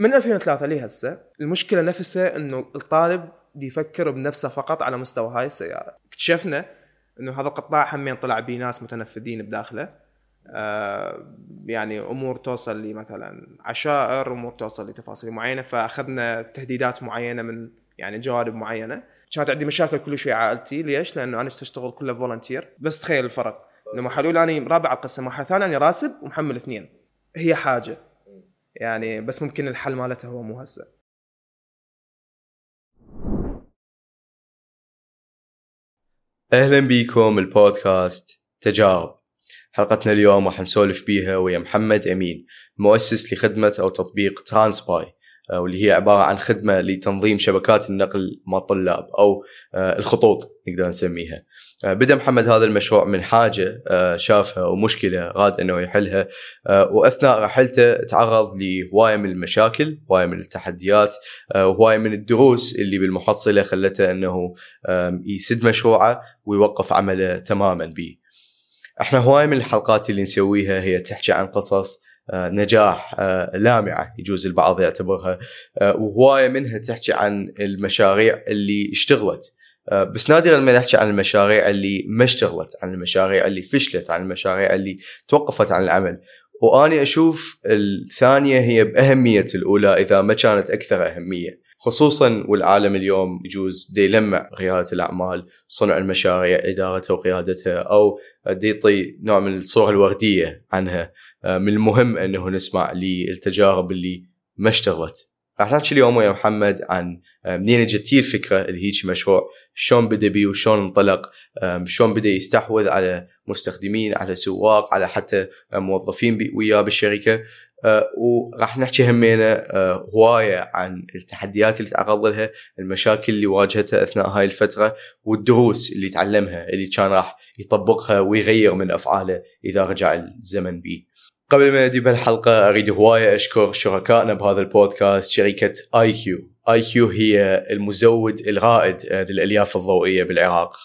من 2003 لهسه المشكلة نفسها إنه الطالب بيفكر بنفسه فقط على مستوى هاي السيارة. اكتشفنا إنه هذا القطاع همين طلع بيه ناس متنفذين بداخله. آه يعني أمور توصل لي مثلا عشائر أمور توصل لتفاصيل معينة فأخذنا تهديدات معينة من يعني جوانب معينة. كانت عندي مشاكل كل شيء عائلتي. ليش؟ لأنه أنا أشتغل كله فولنتير بس تخيل الفرق. إنه مرحله اولى اني رابع القسم مرحله ثانية اني راسب ومحمل اثنين. هي حاجة. يعني بس ممكن الحل مالته هو مو هسه. أهلا بيكم البودكاست تجارب. حلقتنا اليوم راح نسولف بيها ويا محمد أمين مؤسس لخدمة أو تطبيق ترانسباي واللي هي عبارة عن خدمة لتنظيم شبكات النقل مع الطلاب أو آه، الخطوط نقدر نسميها. آه، بدأ محمد هذا المشروع من حاجة شافها ومشكلة راد إنه يحلها وأثناء رحلته تعرض لهواية من المشاكل، هواية من التحديات، وهواية من الدروس اللي بالمحصلة خلته إنه يسد مشروعه ويوقف عمله تماما به. إحنا هواية من الحلقات اللي نسويها هي تحكي عن قصص آه، نجاح آه، لامعة يجوز البعض يعتبرها. آه، وهواية منها تحكي عن المشاريع اللي اشتغلت. بس نادرا ما نحكي عن المشاريع اللي ما اشتغلت عن المشاريع اللي فشلت عن المشاريع اللي توقفت عن العمل. وأني أشوف الثانية هي بأهمية الأولى إذا ما كانت أكثر أهمية. خصوصا والعالم اليوم يجوز دي يلمع رياده الأعمال صنع المشاريع إدارتها وقيادتها أو دي يعطي نوع من الصورة الوردية عنها. آه، من المهم أنه نسمع للتجارب اللي ما اشتغلت. راح نحكي اليوم ويا محمد عن آه، منين اجت الفكرة اللي هيك مشروع شلون بدأ بيه وشلون انطلق شلون بدأ يستحوذ على مستخدمين على سواق على حتى موظفين وياه بالشركة. آه، وراح نحكي همينة هواية عن التحديات اللي تعرض لها المشاكل اللي واجهتها أثناء هاي الفترة والدروس اللي تعلمها اللي كان راح يطبقها ويغير من أفعاله إذا رجع الزمن بيه. قبل ما نبدي بهالحلقة أريد هواية أشكر شركائنا بهذا البودكاست شركة iQ. iQ هي المزود الرائد آه، للألياف الضوئية بالعراق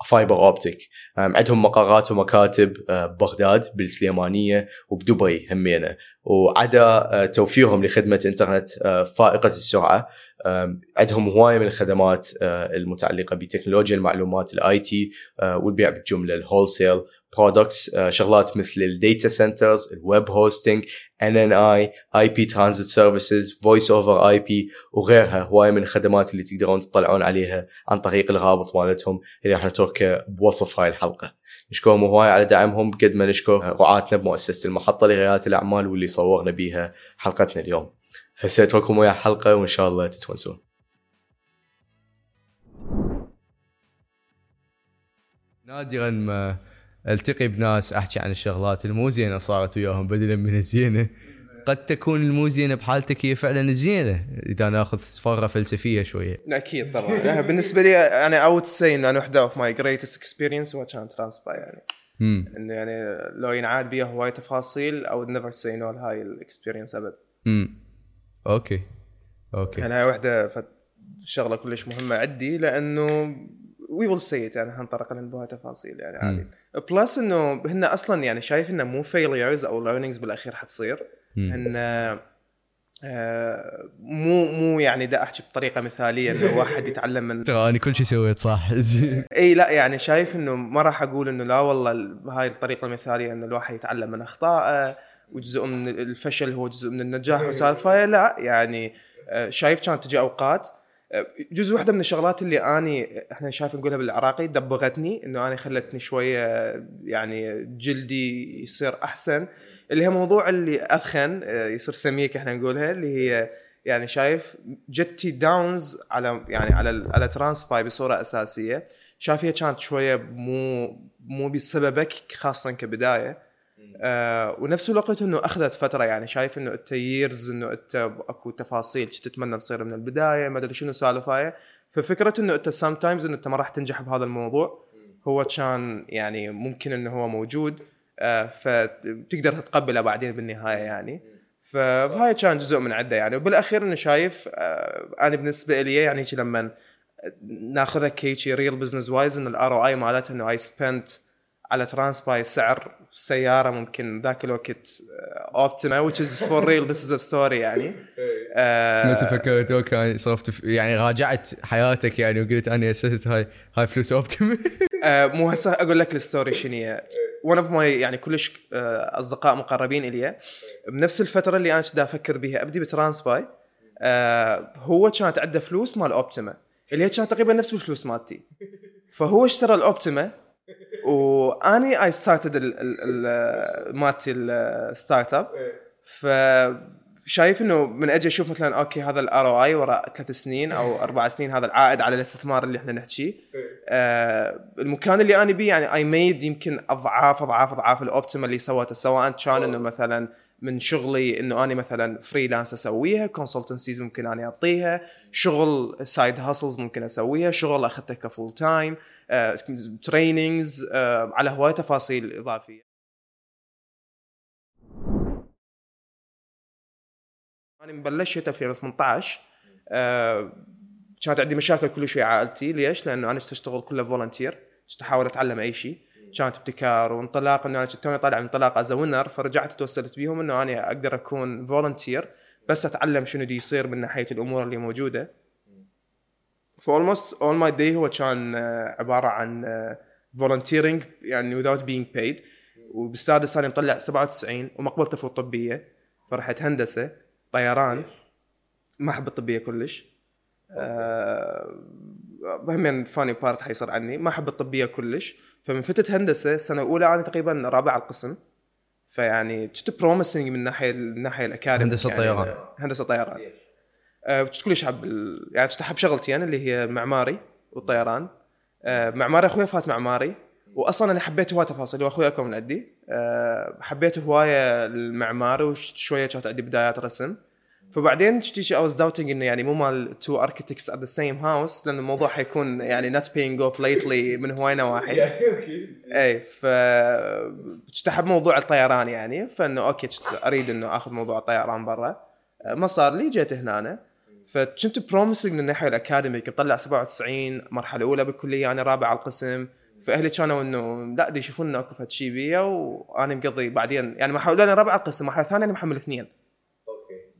ال fiber optic. عندهم مقرات ومكاتب آه، ببغداد بالسليمانية وبدبي همينة. وعدا آه، توفيرهم لخدمة إنترنت فائقة السرعة. عندهم هواية من الخدمات المتعلقة بتكنولوجيا المعلومات ال IT والبيع بالجملة ال wholesale products شغلات مثل ال data centers ال web hosting and and IP transit services voice over IP وغيرها. هوايه من الخدمات اللي تقدرون تطلعون عليها عن طريق الرابط مالتهم اللي راح نتركه بوصف هاي الحلقة. نشكرهم هواي على دعمهم قد ما نشكر رعاتنا بمؤسسة المحطة لرياده الأعمال واللي صورنا بيها حلقتنا اليوم. هسه أترككم ويا حلقة وإن شاء الله تتونسون. نادرا ما التقي بناس احكي عن الشغلات المو زينه صارت وياهم بدلا من الزينة. قد تكون المو زينه بحالتك هي فعلا الزينة إذا ناخذ فرة فلسفية شوية. أكيد طبعا. بالنسبة لي أنا I would say إنه واحدة of my greatest experience هو كان ترانسباي يعني. انه يعني لو ينعاد بيها هواي تفاصيل I'd never say no هاي ال experience أبد. امم okay. okay. يعني هاي وحدة شغلة كلش مهمة عندي لأنه we will see يعني هنطرق لهم بها تفاصيل يعني عادي. plus إنه هن أصلا يعني شايف إنه مو failures أو learnings بالأخير حتصير. هن آه مو مو يعني دا أحكي بطريقة مثالية إنه واحد يتعلم من ترى أنا كل شيء سويت صح. إي لا يعني شايف إنه ما راح أقول إنه لا والله هاي الطريقة المثالية إنه الواحد يتعلم من أخطائه وجزء من الفشل هو جزء من النجاح وسالفه لا يعني آه، شايف كانت تجي أوقات جزء واحدة من الشغلات اللي أني إحنا شايف نقولها بالعراقي دبغتني إنه أنا خلتني شوية يعني جلدي يصير أحسن اللي هي موضوع اللي أثخن آه، يصير سميك إحنا نقولها اللي هي يعني شايف جتي downs على يعني على على ترانسباي بصورة أساسية. شايف هي كانت شوية مو مو بسببك خاصة كبداية. آه ونفس الوقت إنه أخذت فترة يعني شايف إنه انت years إنه أنت أكو تفاصيل تتمنى تصير من البداية ما أدري شنو سالفة ففكرة إنه أنت sometimes إنه أنت ما راح تنجح بهذا الموضوع هو كان يعني ممكن إنه هو موجود آه فتقدر تتقبله بعدين بالنهاية يعني. فهاي كان جزء من عدة يعني. وبالأخير إنه شايف آه أنا بالنسبة لي يعني لما ناخذها كيتشي real business wise إنه ال ROI مالتها إنه I spent على ترانسباي سعر سيارة ممكن ذاك الوقت اوبتيما which is for real this is a story يعني. آه، انت فكرت okay صرفت ف- يعني راجعت حياتك يعني وقلت أنا أسست هاي هاي فلوس اوبتيم آه، مو هسه أقول لك ال story شنو هي. one of my يعني كلش آه، أصدقاء مقربين إلي. بنفس الفترة اللي أنا كنت أفكر بها أبدي بترانسباي آه، هو كانت عنده فلوس مال اوبتيما اللي هي كانت تقريبا نفس الفلوس مالتي. فهو اشترى الاوبتيما واني I started مالتي ال startup ف شايف إنه من أجي أشوف مثلا okay هذا ال ROI وراء ثلاث سنين أو أربع سنين هذا العائد على الاستثمار اللي إحنا نحكيه آه المكان اللي أنا بيه يعني I made يمكن أضعاف أضعاف أضعاف الاوبتيما اللي سوته سواء كان إنه مثلا من شغلي إنه أنا مثلا freelance أسويها consultancies ممكن اني أعطيها شغل side hustles ممكن أسويها شغل أخذته ك full time trainings آه على هواي تفاصيل إضافية. أنا مبلشت في 2018 آه كانت عندي مشاكل كل شوي عائلتي. ليش؟ لأنه أنا كنت أشتغل كله volunteer كنت أحاول أتعلم أي شيء. كانت ابتكار وانطلاق إنه أنا كنت توني طالع من انطلاق as winner فرجعت توسلت بيهم إنه أنا أقدر أكون volunteer بس أتعلم شنو دي يصير من ناحية الأمور اللي موجودة. ف almost all my day هو كان آه، عبارة عن volunteering يعني without being paid. وبالسادس أنا مطلع 97 ومقبلته فوق الطبية. فرحت هندسة طيران. ما أحب الطبية كلش. آه همين funny part حيصير عني. ما أحب الطبية كلش. فمن فتت هندسة السنة الاولى أنا تقريبا رابع القسم. فيعني كنت promising من ناحية من الناحيه الأكاديمية. هندسة طيران. هندسة طيران. آه كنت كلش أحب ال... يعني كنت أحب شغلتي أنا اللي هي المعماري والطيران آه معماري أخوي فات معماري. واصلا أنا حبيت هواية تفاصيل. واخوي اكبر من عندي أه حبيت هواية المعماري وشويه كانت عندي بدايات رسم. فبعدين تجي I was doubting إنه يعني مو مال two architects at the same house لأن الموضوع حيكون يعني not being اوف ليتلي من هواي نواحي. اي ف كنت احب موضوع الطيران يعني فإنه okay كنت أريد إنه آخذ موضوع الطيران برا. ما صار لي جيت هنا أنا. فكنت promising من الناحيه ال academic اطلع 97 مرحلة أولى بالكلية أنا رابع على القسم. فأهلي كانوا إنه لا دي يشوفون إنه أكو فد شي بيا وأنا مقضي بعدين يعني مرحلة أولى أنا رابع على القسم مرحلة ثانية أنا محمل اثنين.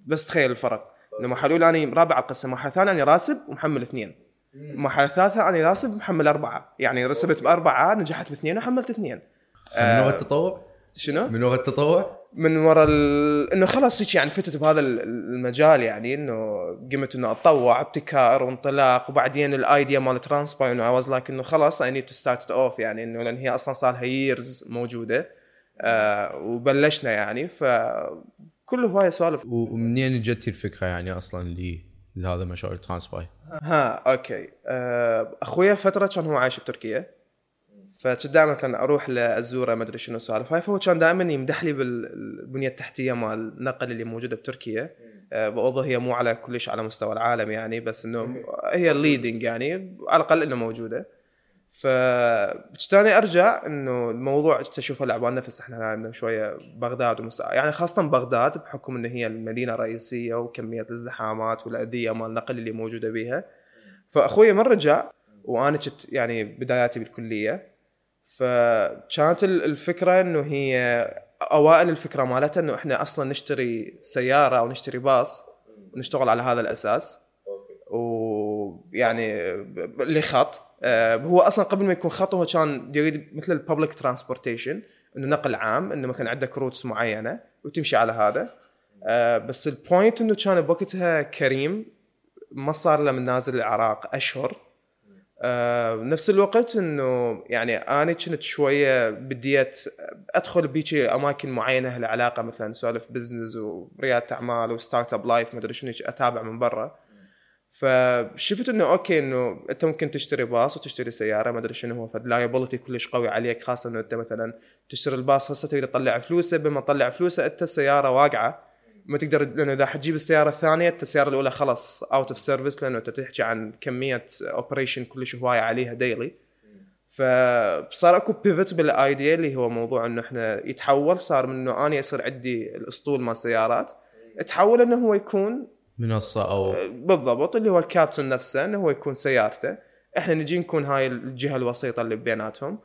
بس تخيل الفرق. إنه مرحله اولى أنا رابع على القسم مرحله ثانية أنا راسب ومحمل اثنين. مرحله ثالثة أنا راسب محمل أربعة. يعني رسبت بأربعة نجحت باثنين وحملت اثنين. من وراء التطوع؟ شنو؟ من وراء التطوع؟ من ورا ال... إنه خلاص هيك يعني فتت بهذا ال- المجال يعني إنه قمت إنه اتطوع ابتكار وانطلاق وبعدين ال idea مال ترانسباي إنه I was like إنه خلاص I need to start off يعني إنه لأن هي أصلا صار لها years موجودة. آه وبلشنا يعني. فكل هواية سوالف. ومنين جتي الفكرة يعني أصلا لي لهذا مشروع الترانسباي ها okay. آه أخويا فترة كان هو عايش بتركيا. فكنت دائما مثلا أروح لأزورة ما أدري شنو سوالف هاي فهو كان دائما يمدح لي بالبنيه التحتية مال النقل اللي موجودة بتركيا. آه برضه هي مو على كلش على مستوى العالم يعني بس إنه هي ال leading يعني على الأقل إنه موجودة. فكنت أنا أرجع إنه الموضوع كنت اشوفه لعبان نفس إحنا عندنا شوية بغداد ومس... يعني خاصة بغداد بحكم إن هي المدينة الرئيسية وكمية الازدحامات والأذية مال النقل اللي موجودة بيها. فأخوي من رجع وأنا كنت يعني بداياتي بالكلية. فكانت ال- الفكرة إنه هي أوائل الفكرة مالتها إنه إحنا أصلا نشتري سيارة أو نشتري باص ونشتغل على هذا الأساس. ويعني ب- اللي خط آه، هو أصلا قبل ما يكون خط هو كان يريد مثل ال public transportation إنه نقل عام إنه مثلا عندك routes معينة وتمشي على هذا. آه، بس ال point إنه كان بوقتها كريم ما صار له من نازل العراق أشهر. آه، بنفس الوقت إنه يعني أنا كنت شوية بديت أدخل بيجي أماكن معينة لها علاقة مثلا سوالف business ورياده أعمال و startup life ما أدري شنو أتابع من برا. فشفت إنه okay إنه أنت ممكن تشتري باص وتشتري سيارة ما أدري شنو هو فال liability كلش قوي عليك خاصة إنه أنت مثلا تشتري الباص هسه تقدر تطلع فلوسه بما تطلع فلوسه أنت السيارة واقعة. ما تقدر لأنه إذا حتجيب السيارة الثانية أنت السيارة الأولى خلاص out of service لأنه أنت تحكي عن كمية operation كلش هواية عليها daily فصار أكو pivot بال idea اللي هو موضوع إنه إحنا يتحول صار من إنه اني يصير عندي الأسطول مال سيارات. تحول إنه هو يكون منصة أو بالضبط اللي هو الكابتن نفسه إنه هو يكون سيارته. إحنا نجي نكون هاي الجهة الوسيطة اللي بيناتهم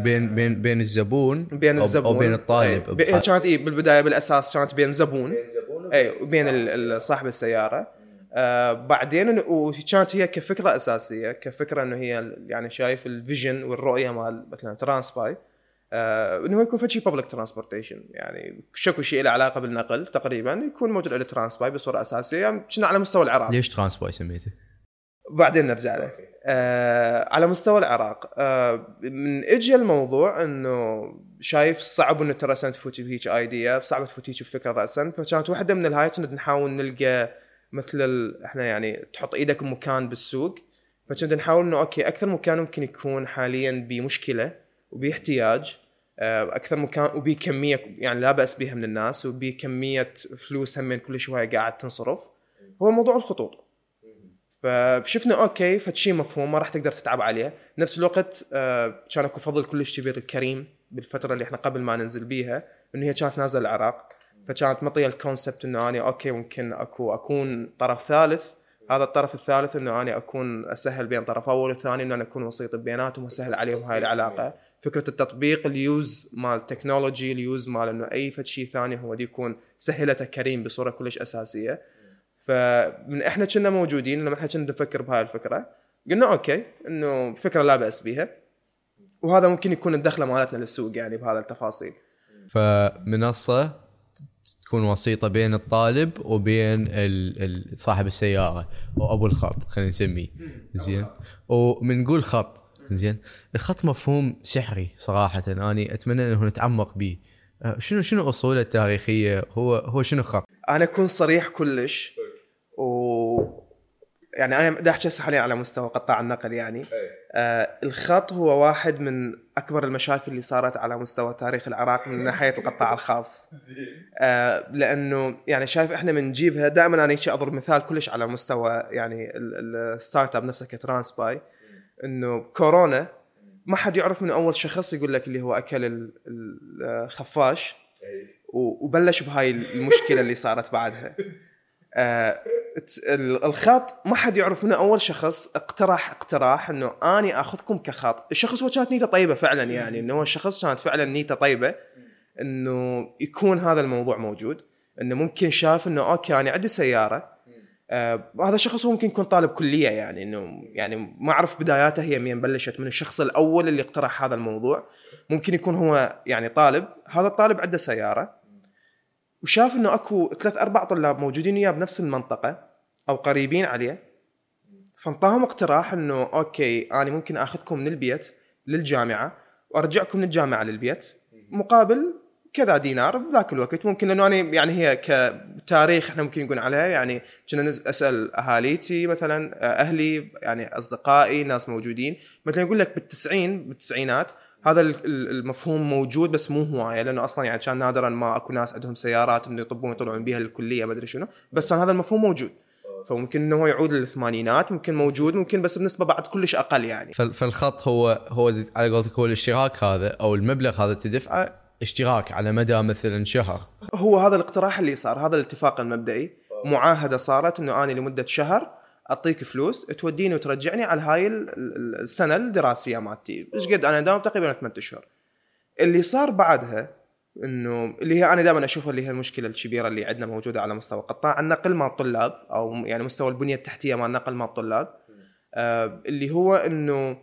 بين بين بين الزبون بين الزبون. أو بين الطالب إيه، كانت اي بالبداية بالأساس كانت بين زبون. اي وبين ال- ال- صاحب السيارة. آه بعدين وكانت هي كفكرة أساسية كفكرة إنه هي يعني شايف ال vision والرؤية مال مثلا ترانسباي آه إنه يكون فشي public transportation يعني شكو شيء له علاقة بالنقل تقريبا يكون موجود على ترانسباي بصورة أساسية. يعني كنا على مستوى العراق. ليش ترانسباي سميته؟ بعدين نرجع له. آه على مستوى العراق. آه من اجى الموضوع إنه شايف صعب إنه ترى سنت تفوتي بهيك idea صعب تفوتي بفكرة رأسا. فكانت واحدة من الهاي كنا نحاول نلقى مثل ال... إحنا يعني تحط إيدك بمكان بالسوق. فكنا نحاول إنه okay أكثر مكان ممكن يكون حاليا بمشكلة وباحتياج آه، أكثر مكان وبكمية يعني لا بأس بها من الناس وبكمية فلوس هم كل شوية قاعد تنصرف هو موضوع الخطوط. فشفنا okay فشي مفهوم ما راح تقدر تتعب عليه. نفس الوقت آه، كان أكو فضل كلش كبير الكريم بالفترة اللي إحنا قبل ما ننزل بيها إنه هي كانت نازلة العراق. فكانت منطية ال concept إنه أنا okay ممكن أكو أكون طرف ثالث هذا الطرف الثالث إنه أنا أكون أسهل بين طرف أول وثاني إنه أنا أكون وسيط بيناتهم وأسهل عليهم هاي العلاقة. فكرة التطبيق ال use مال ال technology ال use مال إنه أي فد شيء ثاني هو دي يكون سهلته كريم بصورة كلش أساسية. فمن إحنا كنا موجودين لما إحنا كنا نفكر بهاي الفكرة. قلنا okay إنه فكرة لا بأس بها وهذا ممكن يكون الدخلة مالتنا للسوق يعني بهذا التفاصيل. فمنصة تكون وسيطة بين الطالب وبين ال- ال- صاحب السيارة أو أبو الخط خلينا نسميه. زين؟ ومنقول خط. زين؟ الخط مفهوم سحري صراحة أني أتمنى إنه نتعمق به. أه، شنو شنو أصوله التاريخية؟ هو هو شنو خط؟ أنا أكون صريح كلش و يعني أنا بدي احكي هسه حاليا على مستوى قطاع النقل يعني. آه الخط هو واحد من أكبر المشاكل اللي صارت على مستوى تاريخ العراق من ناحية القطاع الخاص. آه لأنه يعني شايف إحنا بنجيبها دائما أنا أضرب مثال كلش على مستوى يعني ال- ال startup نفسه كترانس باي إنه كورونا ما حد يعرف من أول شخص يقول لك اللي هو أكل ال- ال- الخفاش و- وبلش بهاي المشكلة اللي صارت بعدها. آه، الخط ما حد يعرف منه. أول شخص اقترح اقتراح إنه أني آخذكم كخط. الشخص هو كانت نيته طيبة فعلا يعني. إنه هو الشخص كانت فعلا نيته طيبة. إنه يكون هذا الموضوع موجود. إنه ممكن شاف إنه أوكي أنا عندي سيارة. آه هذا الشخص هو ممكن يكون طالب كلية يعني. إنه يعني ما أعرف بداياته هي مين بلشت. من الشخص الأول اللي اقترح هذا الموضوع. ممكن يكون هو يعني طالب. هذا الطالب عنده سيارة. وشاف إنه أكو ثلاث أربع طلاب موجودين وياه بنفس المنطقة. أو قريبين عليه. فانطاهم اقتراح إنه أوكي أنا ممكن آخذكم من البيت للجامعة وأرجعكم من الجامعة للبيت. مقابل كذا دينار بذاك الوقت. ممكن لأنه أنا يعني هي كتاريخ إحنا ممكن نقول عليها يعني كنا أسأل أهاليتي مثلا أهلي يعني أصدقائي ناس موجودين. مثلا يقول لك بالتسعين بالتسعينات هذا ال- ال- المفهوم موجود بس مو هواية لأنه أصلا يعني كان نادرا ما أكو ناس عندهم سيارات إنه يطبون يطلعون بها للكلية ما أدري شنو. بس كان هذا المفهوم موجود. فممكن إنه هو يعود للثمانينات ممكن موجود ممكن بس بنسبة بعد كلش أقل يعني. فال- فالخط هو هو على قولتك هو الاشتراك هذا أو المبلغ هذا تدفعه اشتراك على مدى مثلا شهر. هو هذا الاقتراح اللي صار هذا الاتفاق المبدئي. معاهدة صارت إنه أنا لمدة شهر أعطيك فلوس توديني وترجعني على هاي ال- ال- السنة الدراسية مالتي. إيش قد أنا داوم تقريبا ثمان أشهر. اللي صار بعدها إنه اللي هي أنا دائما أشوفها اللي هي المشكلة الكبيرة اللي عندنا موجودة على مستوى قطاع النقل مال الطلاب أو يعني مستوى البنية التحتية مال النقل مال الطلاب. آه اللي هو إنه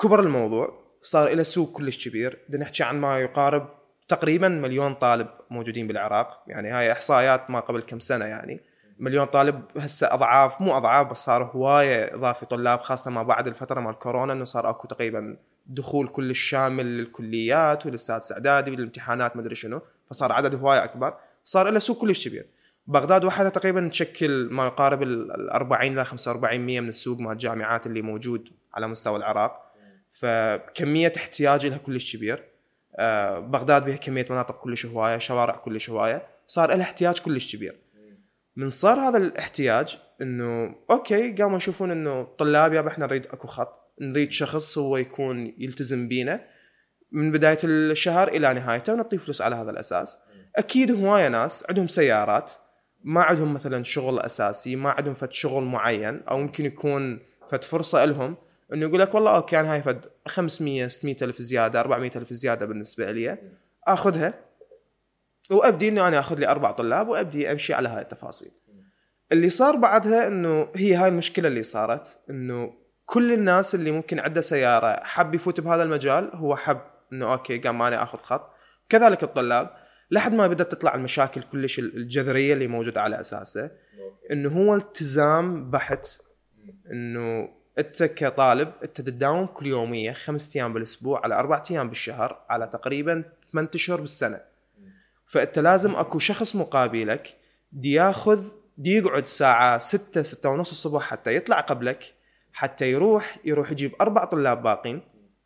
كبر الموضوع صار له سوق كلش كبير. بدنا نحكي عن ما يقارب تقريبا مليون طالب موجودين بالعراق. يعني هاي إحصائيات ما قبل كم سنة يعني. مليون طالب هسه أضعاف مو أضعاف بس صار هواية إضافي طلاب خاصة ما بعد الفترة مال كورونا إنه صار أكو تقريبا دخول كلش شامل للكليات وللسادس اعدادي والامتحانات ما أدري شنو. فصار عدد هواية أكبر. صار له سوق كلش كبير. بغداد وحدها تقريبا تشكل ما يقارب ال 40 إلى 45% من السوق مال الجامعات اللي موجود على مستوى العراق. فكمية احتياج لها كلش كبير. آه، بغداد بها كمية مناطق كلش هواية شوارع كلش هواية. صار لها احتياج كلش كبير. من صار هذا الاحتياج إنه أوكي قاموا يشوفون إنه طلاب يابا إحنا نريد أكو خط. نريد شخص هو يكون يلتزم بينا من بداية الشهر إلى نهايته ونعطيه فلوس على هذا الأساس. أكيد هوايه ناس عندهم سيارات ما عندهم مثلا شغل أساسي ما عندهم فد شغل معين أو ممكن يكون فد فرصة لهم إنه يقول لك والله أوكي أنا هاي فد 500 600 ألف زيادة 400 ألف زيادة بالنسبة لي آخذها وأبدي إنه أنا آخذ لي أربع طلاب وأبدي أمشي على هاي التفاصيل. اللي صار بعدها إنه هي هاي المشكلة اللي صارت إنه كل الناس اللي ممكن عنده سيارة حب يفوت بهذا المجال هو حب إنه أوكي قام أنا آخذ خط. كذلك الطلاب لحد ما بدأت تطلع المشاكل كلش الجذرية اللي موجودة على أساسه إنه هو التزام بحت إنه أنت كطالب أنت تداوم كل يومية خمس أيام بالأسبوع على أربع أيام بالشهر على تقريبا ثمان أشهر بالسنة. فأنت لازم أكو شخص مقابلك دي ياخذ دي يقعد ساعة ستة ستة ونص الصبح حتى يطلع قبلك. حتى يروح يروح يجيب أربع طلاب باقين.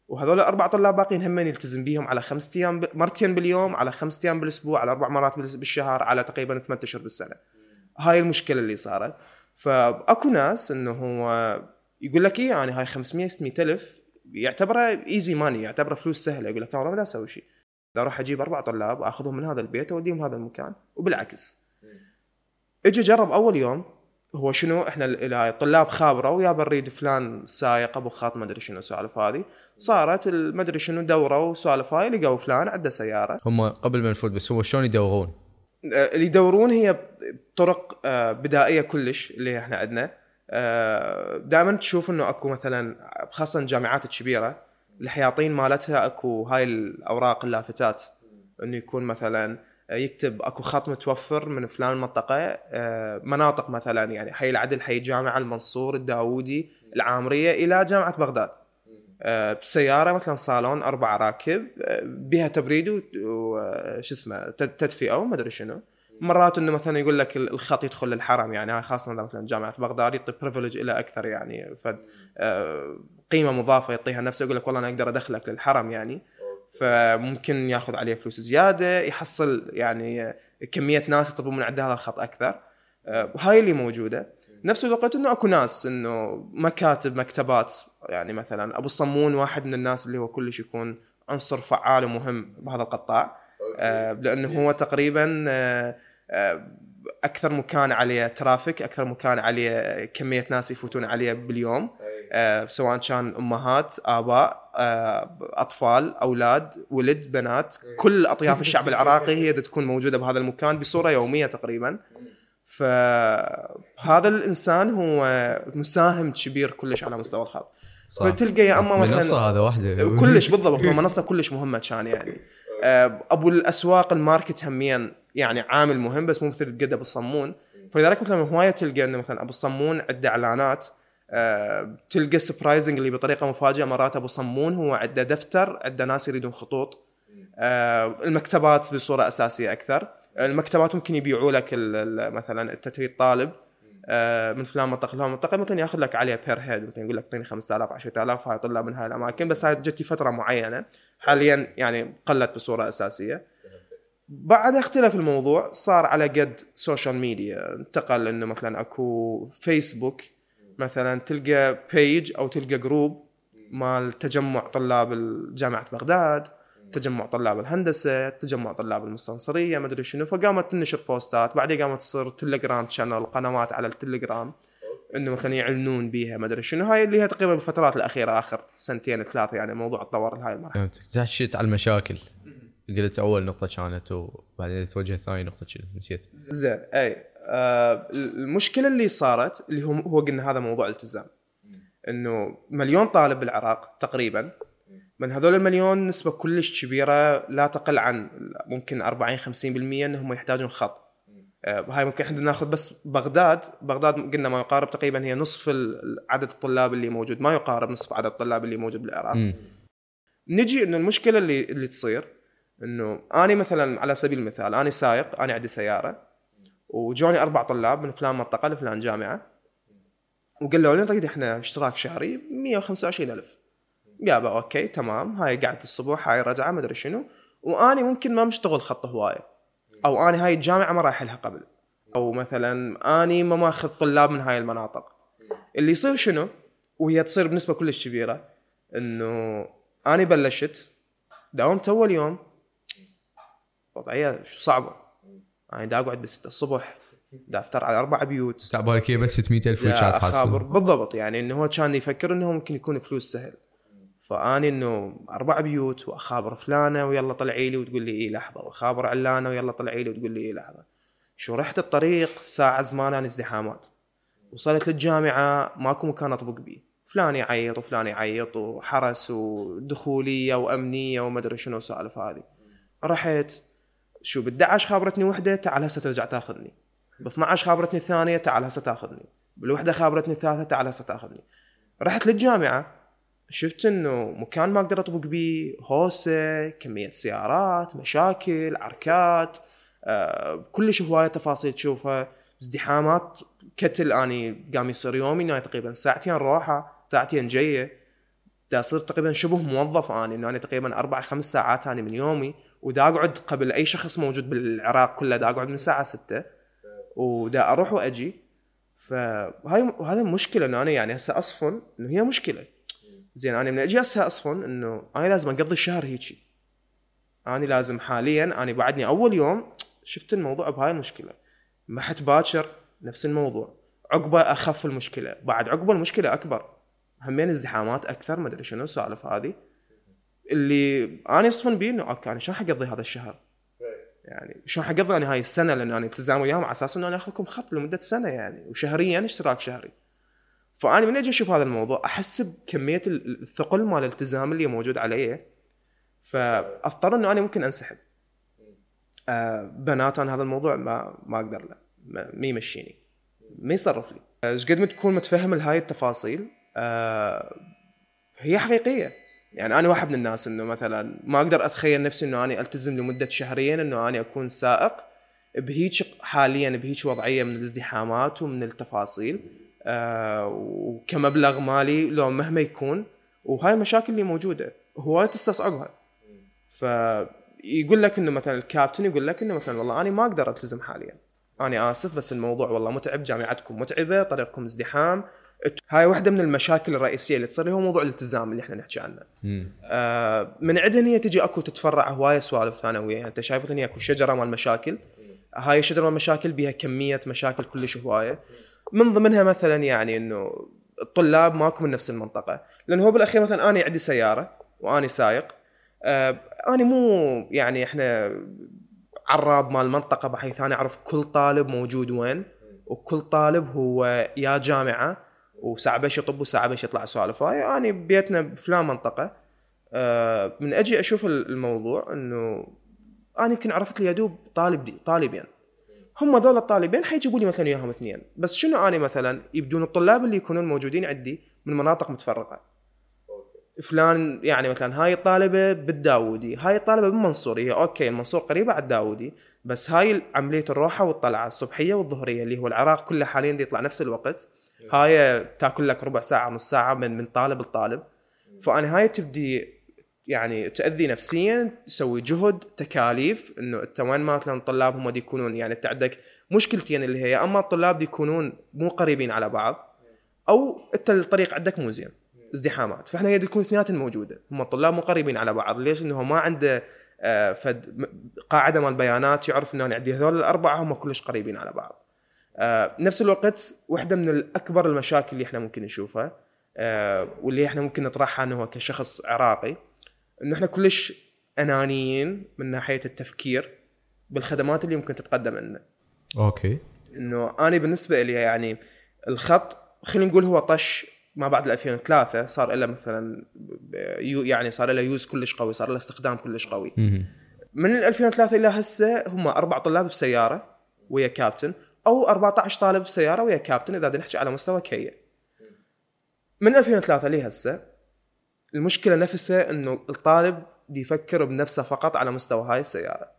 وهذول الأربع طلاب باقين هم يلتزم بيهم على خمس أيام ب... مرتين باليوم على خمس أيام بالأسبوع على أربع مرات بال- بالشهر على تقريبا ثمان أشهر بالسنة. هاي المشكلة اللي صارت. فأكو ناس إنه هو يقول لك إيه أنا هاي 500 600 ألف يعتبرها ايزي ماني يعتبرها فلوس سهلة. يقول لك أنا ما أسوي شيء. بدي أروح أجيب أربع طلاب واخذهم من هذا البيت وأوديهم هذا المكان وبالعكس. اجى جرب أول يوم هو شنو؟ إحنا ال- الطلاب خابروا يا بريد فلان سايق أبو خاط ما أدري شنو السوالف هذه. صارت ما أدري شنو دوروا سوالف هاي لقوا فلان عنده سيارة. هم قبل ما نفوت بس هو شلون يدورون؟ آه، اللي يدورون هي طرق آه، بدائية كلش اللي إحنا عندنا. دائما تشوف إنه أكو مثلا خاصة الجامعات الكبيره الحياطين مالتها أكو هاي الأوراق اللافتات. إنه يكون مثلا يكتب أكو خط متوفر من فلان المنطقة آه، مناطق مثلا يعني حي العدل حي الجامعة المنصور الداوودي العامرية إلى جامعة بغداد. آه، بسيارة مثلا صالون أربع راكب آه، بها تبريد وش اسمه تد- تدفئة وما أدري شنو. مرات إنه مثلا يقول لك ال- الخط يدخل للحرم يعني خاصة إذا مثلا جامعة بغداد يعطي بريفليج إلى أكثر يعني آه، قيمة مضافة يعطيها نفسه يقول لك والله أنا أقدر أدخلك للحرم يعني. فممكن ياخذ عليه فلوس زيادة يحصل يعني كمية ناس يطلبون من عنده هذا الخط أكثر. آه، وهاي اللي موجودة. نفس الوقت إنه أكو ناس إنه مكاتب مكتبات يعني مثلا أبو الصمون واحد من الناس اللي هو كلش يكون عنصر فعال ومهم بهذا القطاع. آه، لأنه هو تقريبا آه، أكثر مكان عليه ترافيك أكثر مكان عليه كمية ناس يفوتون عليه باليوم. سواء كان أمهات آباء آه، أطفال أولاد ولد بنات كل أطياف الشعب العراقي هي تكون موجودة بهذا المكان بصورة يومية تقريبا. فهذا الإنسان هو مساهم كبير كلش على مستوى الخط صح. فتلقى يا أما مثلا منصة هذا واحدة. كلش بالضبط هو منصة كلش مهمة كان يعني. آه، أبو الأسواق الماركت هميا يعني عامل مهم بس مو مثل قد ابو الصمون فلذلك مثلا هواية تلقى إنه مثلا أبو الصمون عنده إعلانات آه، تلقى surprisingly بطريقة مفاجئة مرات أبو صمون هو عنده دفتر عنده ناس يريدون خطوط. آه، المكتبات بصورة أساسية أكثر. المكتبات ممكن يبيعوا لك مثلا انت تريد طالب آه، من فلان منطقه لفلان منطقه ممكن ياخذ لك عليه per head مثلا يقول لك اعطيني 5000 10000 هاي طلاب من هاي الأماكن. بس هاي جتي فترة معينة. حاليا يعني قلت بصورة أساسية. بعد اختلف الموضوع صار على قد social media انتقل إنه مثلا أكو فيسبوك مثلا تلقى page أو تلقى group مال تجمع طلاب جامعة بغداد تجمع طلاب الهندسة تجمع طلاب المستنصرية ما أدري شنو. فقامت تنشر بوستات بعدين قامت تصير تليجرام channel قنوات على التليجرام إنه مثلا يعلنون بيها ما أدري شنو. هاي اللي هي تقريبا بالفترات الأخيرة آخر سنتين ثلاثة يعني الموضوع تطور لهاي المرحلة. فهمتك. تحشيت على المشاكل قلت أول نقطة كانت وبعدين توجه ثاني نقطة شنو؟ نسيت. زين أي. آه المشكلة اللي صارت اللي هو هو قلنا هذا موضوع التزام إنه مليون طالب بالعراق تقريبا من هذول المليون نسبة كلش كبيرة لا تقل عن ممكن 40 50% إنهم يحتاجون خط. آه هاي ممكن إحنا ناخذ بس بغداد. بغداد قلنا ما يقارب تقريبا هي نصف عدد الطلاب اللي موجود. ما يقارب نصف عدد الطلاب اللي موجود بالعراق. نجي إنه المشكلة اللي اللي تصير إنه اني مثلا على سبيل المثال اني سايق اني عندي سيارة. وجوني أربع طلاب من فلان منطقة لفلان جامعة. وقالوا لي نريد إحنا اشتراك شهري 125 ألف. يابا okay تمام. هاي قعدة الصبح هاي رجعة ما أدري شنو. وأني ممكن ما مشتغل خط هواية. أو أني هاي الجامعة ما رايح لها قبل. أو مثلا أني ما ماخذ طلاب من هاي المناطق. اللي يصير شنو؟ وهي تصير بنسبة كلش كبيرة إنه أني بلشت داومت اول يوم وضعية صعبة. أنا دا اقعد بستة الصبح دا افتر على أربع بيوت. تعبالك هي بس 600 ألف دا وجهات اخابر حاصل. بالضبط يعني إنه هو كان يفكر إنه ممكن يكون فلوس سهل. فاني إنه أربع بيوت وأخابر فلانة ويلا طلعي لي وتقول لي اي لحظة وأخابر علانة ويلا طلعي لي وتقول لي اي لحظة. شو رحت الطريق ساعة زمان أنا ازدحامات. وصلت للجامعة ماكو مكان أطبق بيه فلان يعيط وفلان يعيط وحرس ودخولية وأمنية وما أدري شنو السوالف هذه. رحت شو ب 11 خابرتني وحدة تعال هسه ترجع تاخذني. ب 12 خابرتني الثانية تعال هسه تاخذني. بالوحدة خابرتني الثالثة تعال هسه تاخذني. رحت للجامعة شفت إنه مكان ما أقدر أطبق بيه هوسة كمية سيارات مشاكل عركات آه كلش هواية تفاصيل تشوفها. ازدحامات كتل أني قام يصير يومي إنه تقريبا ساعتين روحه ساعتين جاية. دا اصير تقريبا شبه موظف أني أنا تقريبا أربع خمس ساعات أني من يومي. ودا أقعد قبل أي شخص موجود بالعراق كله دا أقعد من الساعة 6 ودا أروح وأجي. فهاي هذا مشكلة إنه أنا يعني هسه أصفن إنه هي مشكلة. زين أنا من أجي هسه أصفن إنه أنا لازم أقضي الشهر هيجي. أنا لازم حاليا أنا بعدني أول يوم شفت الموضوع بهاي المشكلة. محت باكر نفس الموضوع. عقبة أخف المشكلة. بعد عقبة المشكلة أكبر. همين ازدحامات أكثر ما أدري شنو السوالف هذه. اللي أنا اصفن بيه انه أوكي أنا شلون حقضي هذا الشهر؟ يعني شلون حقضي أنا هاي السنة لأن أنا التزام وياهم على أساس إنه أنا أخذكم خط لمدة سنة يعني وشهريا اشتراك شهري. فأنا من أجي أشوف هذا الموضوع أحس بكمية ال- الثقل مال الالتزام اللي موجود علي فأضطر إنه أنا ممكن أنسحب. آه بنات أنا هذا الموضوع ما ما أقدر له ما ما يمشيني ما يصرف لي. آه، إيش قد ما تكون متفهم لهاي التفاصيل آه هي حقيقية يعني أنا واحد من الناس إنه مثلا ما أقدر أتخيل نفسي إنه أنا ألتزم لمدة شهرين إنه أنا أكون سائق بهيك حاليا بهيك وضعية من الازدحامات ومن التفاصيل آه وكمبلغ مالي لو مهما يكون. وهاي المشاكل اللي موجودة هواي تستصعبها. فيقول لك إنه مثلا الكابتن يقول لك إنه مثلا والله أنا ما أقدر ألتزم حاليا. أنا آسف بس الموضوع والله متعب جامعتكم متعبة طريقكم ازدحام هاي واحدة من المشاكل الرئيسية اللي تصير هو موضوع الالتزام اللي إحنا نحكي عنه. آه، من عندها هي تجي اكو تتفرع هواية سوالف ثانوية. يعني انت شايف هي اكو شجرة مال مشاكل. هاي الشجرة مال مشاكل بها كمية مشاكل كلش هواية. من ضمنها مثلا يعني إنه الطلاب ماكو من نفس المنطقة. لأن هو بالأخير مثلا أنا عندي سيارة واني سايق. آه أنا مو يعني إحنا عراب مال المنطقة بحيث أنا أعرف كل طالب موجود وين وكل طالب هو يا جامعة وساعه بش يطب وساعه بش يطلع سوالف. هاي انا بيتنا بفلان منطقة. آه، من أجي أشوف الموضوع إنه أنا يمكن عرفت لي يدوب طالب دي طالبين. هم ذول الطالبين حيجيبوا لي مثلا وياهم اثنين. بس شنو أنا مثلا يبدون الطلاب اللي يكونون موجودين عندي من مناطق متفرقة. فلان يعني مثلا هاي الطالبة بالداودي هاي الطالبة بالمنصوريه okay المنصور قريبة على الداودي بس هاي عملية الروحه والطلعة الصبحية والظهرية اللي هو العراق كله حاليا يطلع نفس الوقت. هاي تاكل لك ربع ساعة نص ساعة من من طالب لطالب. فانا هاي تبدي يعني تأذي نفسيا تسوي جهد تكاليف إنه أنت وين مثلا الطلاب هم يكونون يعني انت عندك مشكلتين اللي هي يا أما الطلاب يكونون مو قريبين على بعض أو أنت الطريق عندك مو زين ازدحامات. فإحنا هي تكون اثنيناتهم موجودة. هم الطلاب مو قريبين على بعض. ليش؟ إنه ما عنده آه، فد قاعدة مال بيانات يعرف إنه عندي هذول الأربعة هم كلش قريبين على بعض. آه، نفس الوقت واحدة من الأكبر المشاكل اللي إحنا ممكن نشوفها آه، واللي إحنا ممكن نطرحها أنه كشخص عراقي إنه إحنا كلش أنانيين من ناحية التفكير بالخدمات اللي ممكن تتقدم لنا. okay. إنه أنا بالنسبة لي يعني الخط خلينا نقول هو طش ما بعد ال 2003 صار له مثلا يعني صار له use كلش قوي صار له استخدام كلش قوي. من ال 2003 إلى هسه هم أربع طلاب بسيارة ويا كابتن. أو 14 طالب بسياره ويا كابتن إذا نحكي على مستوى كية. من 2003 لهسه المشكلة نفسها إنه الطالب بيفكر بنفسه فقط على مستوى هاي السيارة.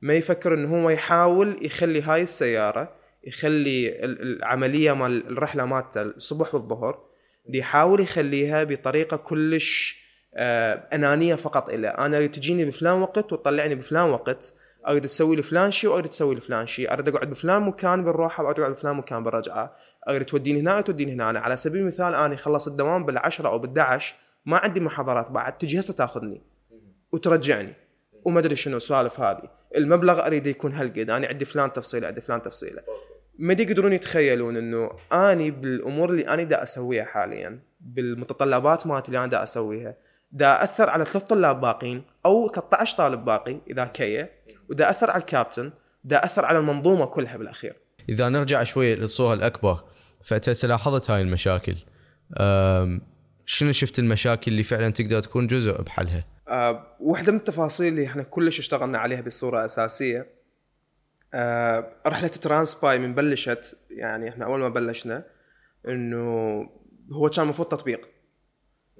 ما يفكر إنه هو يحاول يخلي هاي السيارة يخلي ال- العملية مال الرحلة مالته الصبح والظهر دي يحاول يخليها بطريقة كلش آه، أنانية فقط. إلى أنا اريد تجيني بفلان وقت وتطلعني بفلان وقت. أريد تسوي لي فلان شيء وأريد تسوي لي فلان شيء. أريد أقعد بفلان مكان بالروحه وأريد أقعد بفلان مكان بالرجعة. أريد توديني هنا وتوديني هنا. أنا على سبيل المثال أنا خلص الدوام بالعشرة أو بال11 ما عندي محاضرات بعد تجي هسه تاخذني وترجعني. وما أدري شنو السوالف هذه. المبلغ أريد يكون هالقد. أنا عندي فلان تفصيلة عندي فلان تفصيلة. ما يقدرون يتخيلون إنه أني بالأمور اللي أنا دا أسويها حاليا بالمتطلبات مالتي اللي أنا دا أسويها دا أثر على ثلاث طلاب باقين أو 13 طالب باقي إذا كيه. ودا أثر على الكابتن دا أثر على المنظومة كلها بالأخير. إذا نرجع شوي للصورة الأكبر فانت لاحظت هاي المشاكل. شنو شفت المشاكل اللي فعلا تقدر تكون جزء بحلها؟ آه، واحدة من التفاصيل اللي إحنا كلش اشتغلنا عليها بصورة أساسية. آه، رحلة ترانسباي من بلشت يعني إحنا أول ما بلشنا إنه هو كان المفروض تطبيق.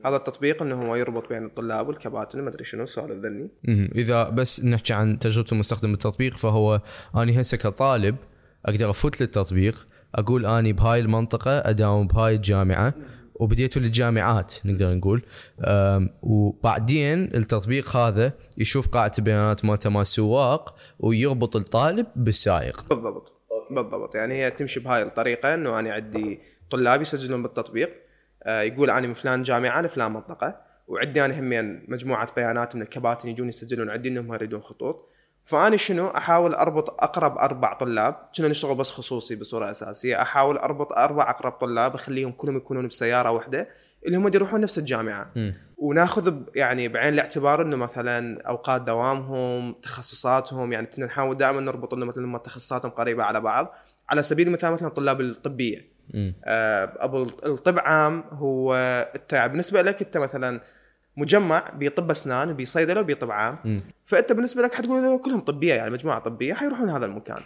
هذا التطبيق إنه هو يربط بين الطلاب والكباتن ما أدري شنو السؤال ذني. إذا بس نحكي عن تجربة المستخدم بالتطبيق فهو أني هسه كطالب أقدر أفوت للتطبيق أقول أني بهاي المنطقة أداوم بهاي الجامعة وبديت للجامعات نقدر نقول. وبعدين التطبيق هذا يشوف قاعدة البيانات مالته مال السواق ويربط الطالب بالسائق. بالضبط. بالضبط. يعني هي تمشي بهاي الطريقة إنه أنا عندي طلاب يسجلون بالتطبيق يقول أنا من فلان جامعة لفلان منطقة. وعندي أنا همين مجموعة بيانات من الكباتن يجون يسجلون. عندي إنهم يريدون خطوط. فأنا شنو؟ أحاول أربط أقرب أربع طلاب. كنا نشتغل بس خصوصي بصورة أساسية. أحاول أربط أربع أقرب طلاب أخليهم كلهم يكونون بسيارة واحدة اللي هم يروحون نفس الجامعة. مم. وناخذ يعني بعين الاعتبار إنه مثلا أوقات دوامهم تخصصاتهم يعني كنا نحاول دائما نربط إنه مثلا هم تخصصاتهم قريبة على بعض. على سبيل المثال مثلا الطلاب الطبية. آه، أبو الطب عام هو انت بالنسبة لك أنت مثلا مجمع بطب أسنان بصيدله وبطب عام. فأنت بالنسبة لك حتقول هذول كلهم طبية يعني مجموعة طبية حيروحون هذا المكان.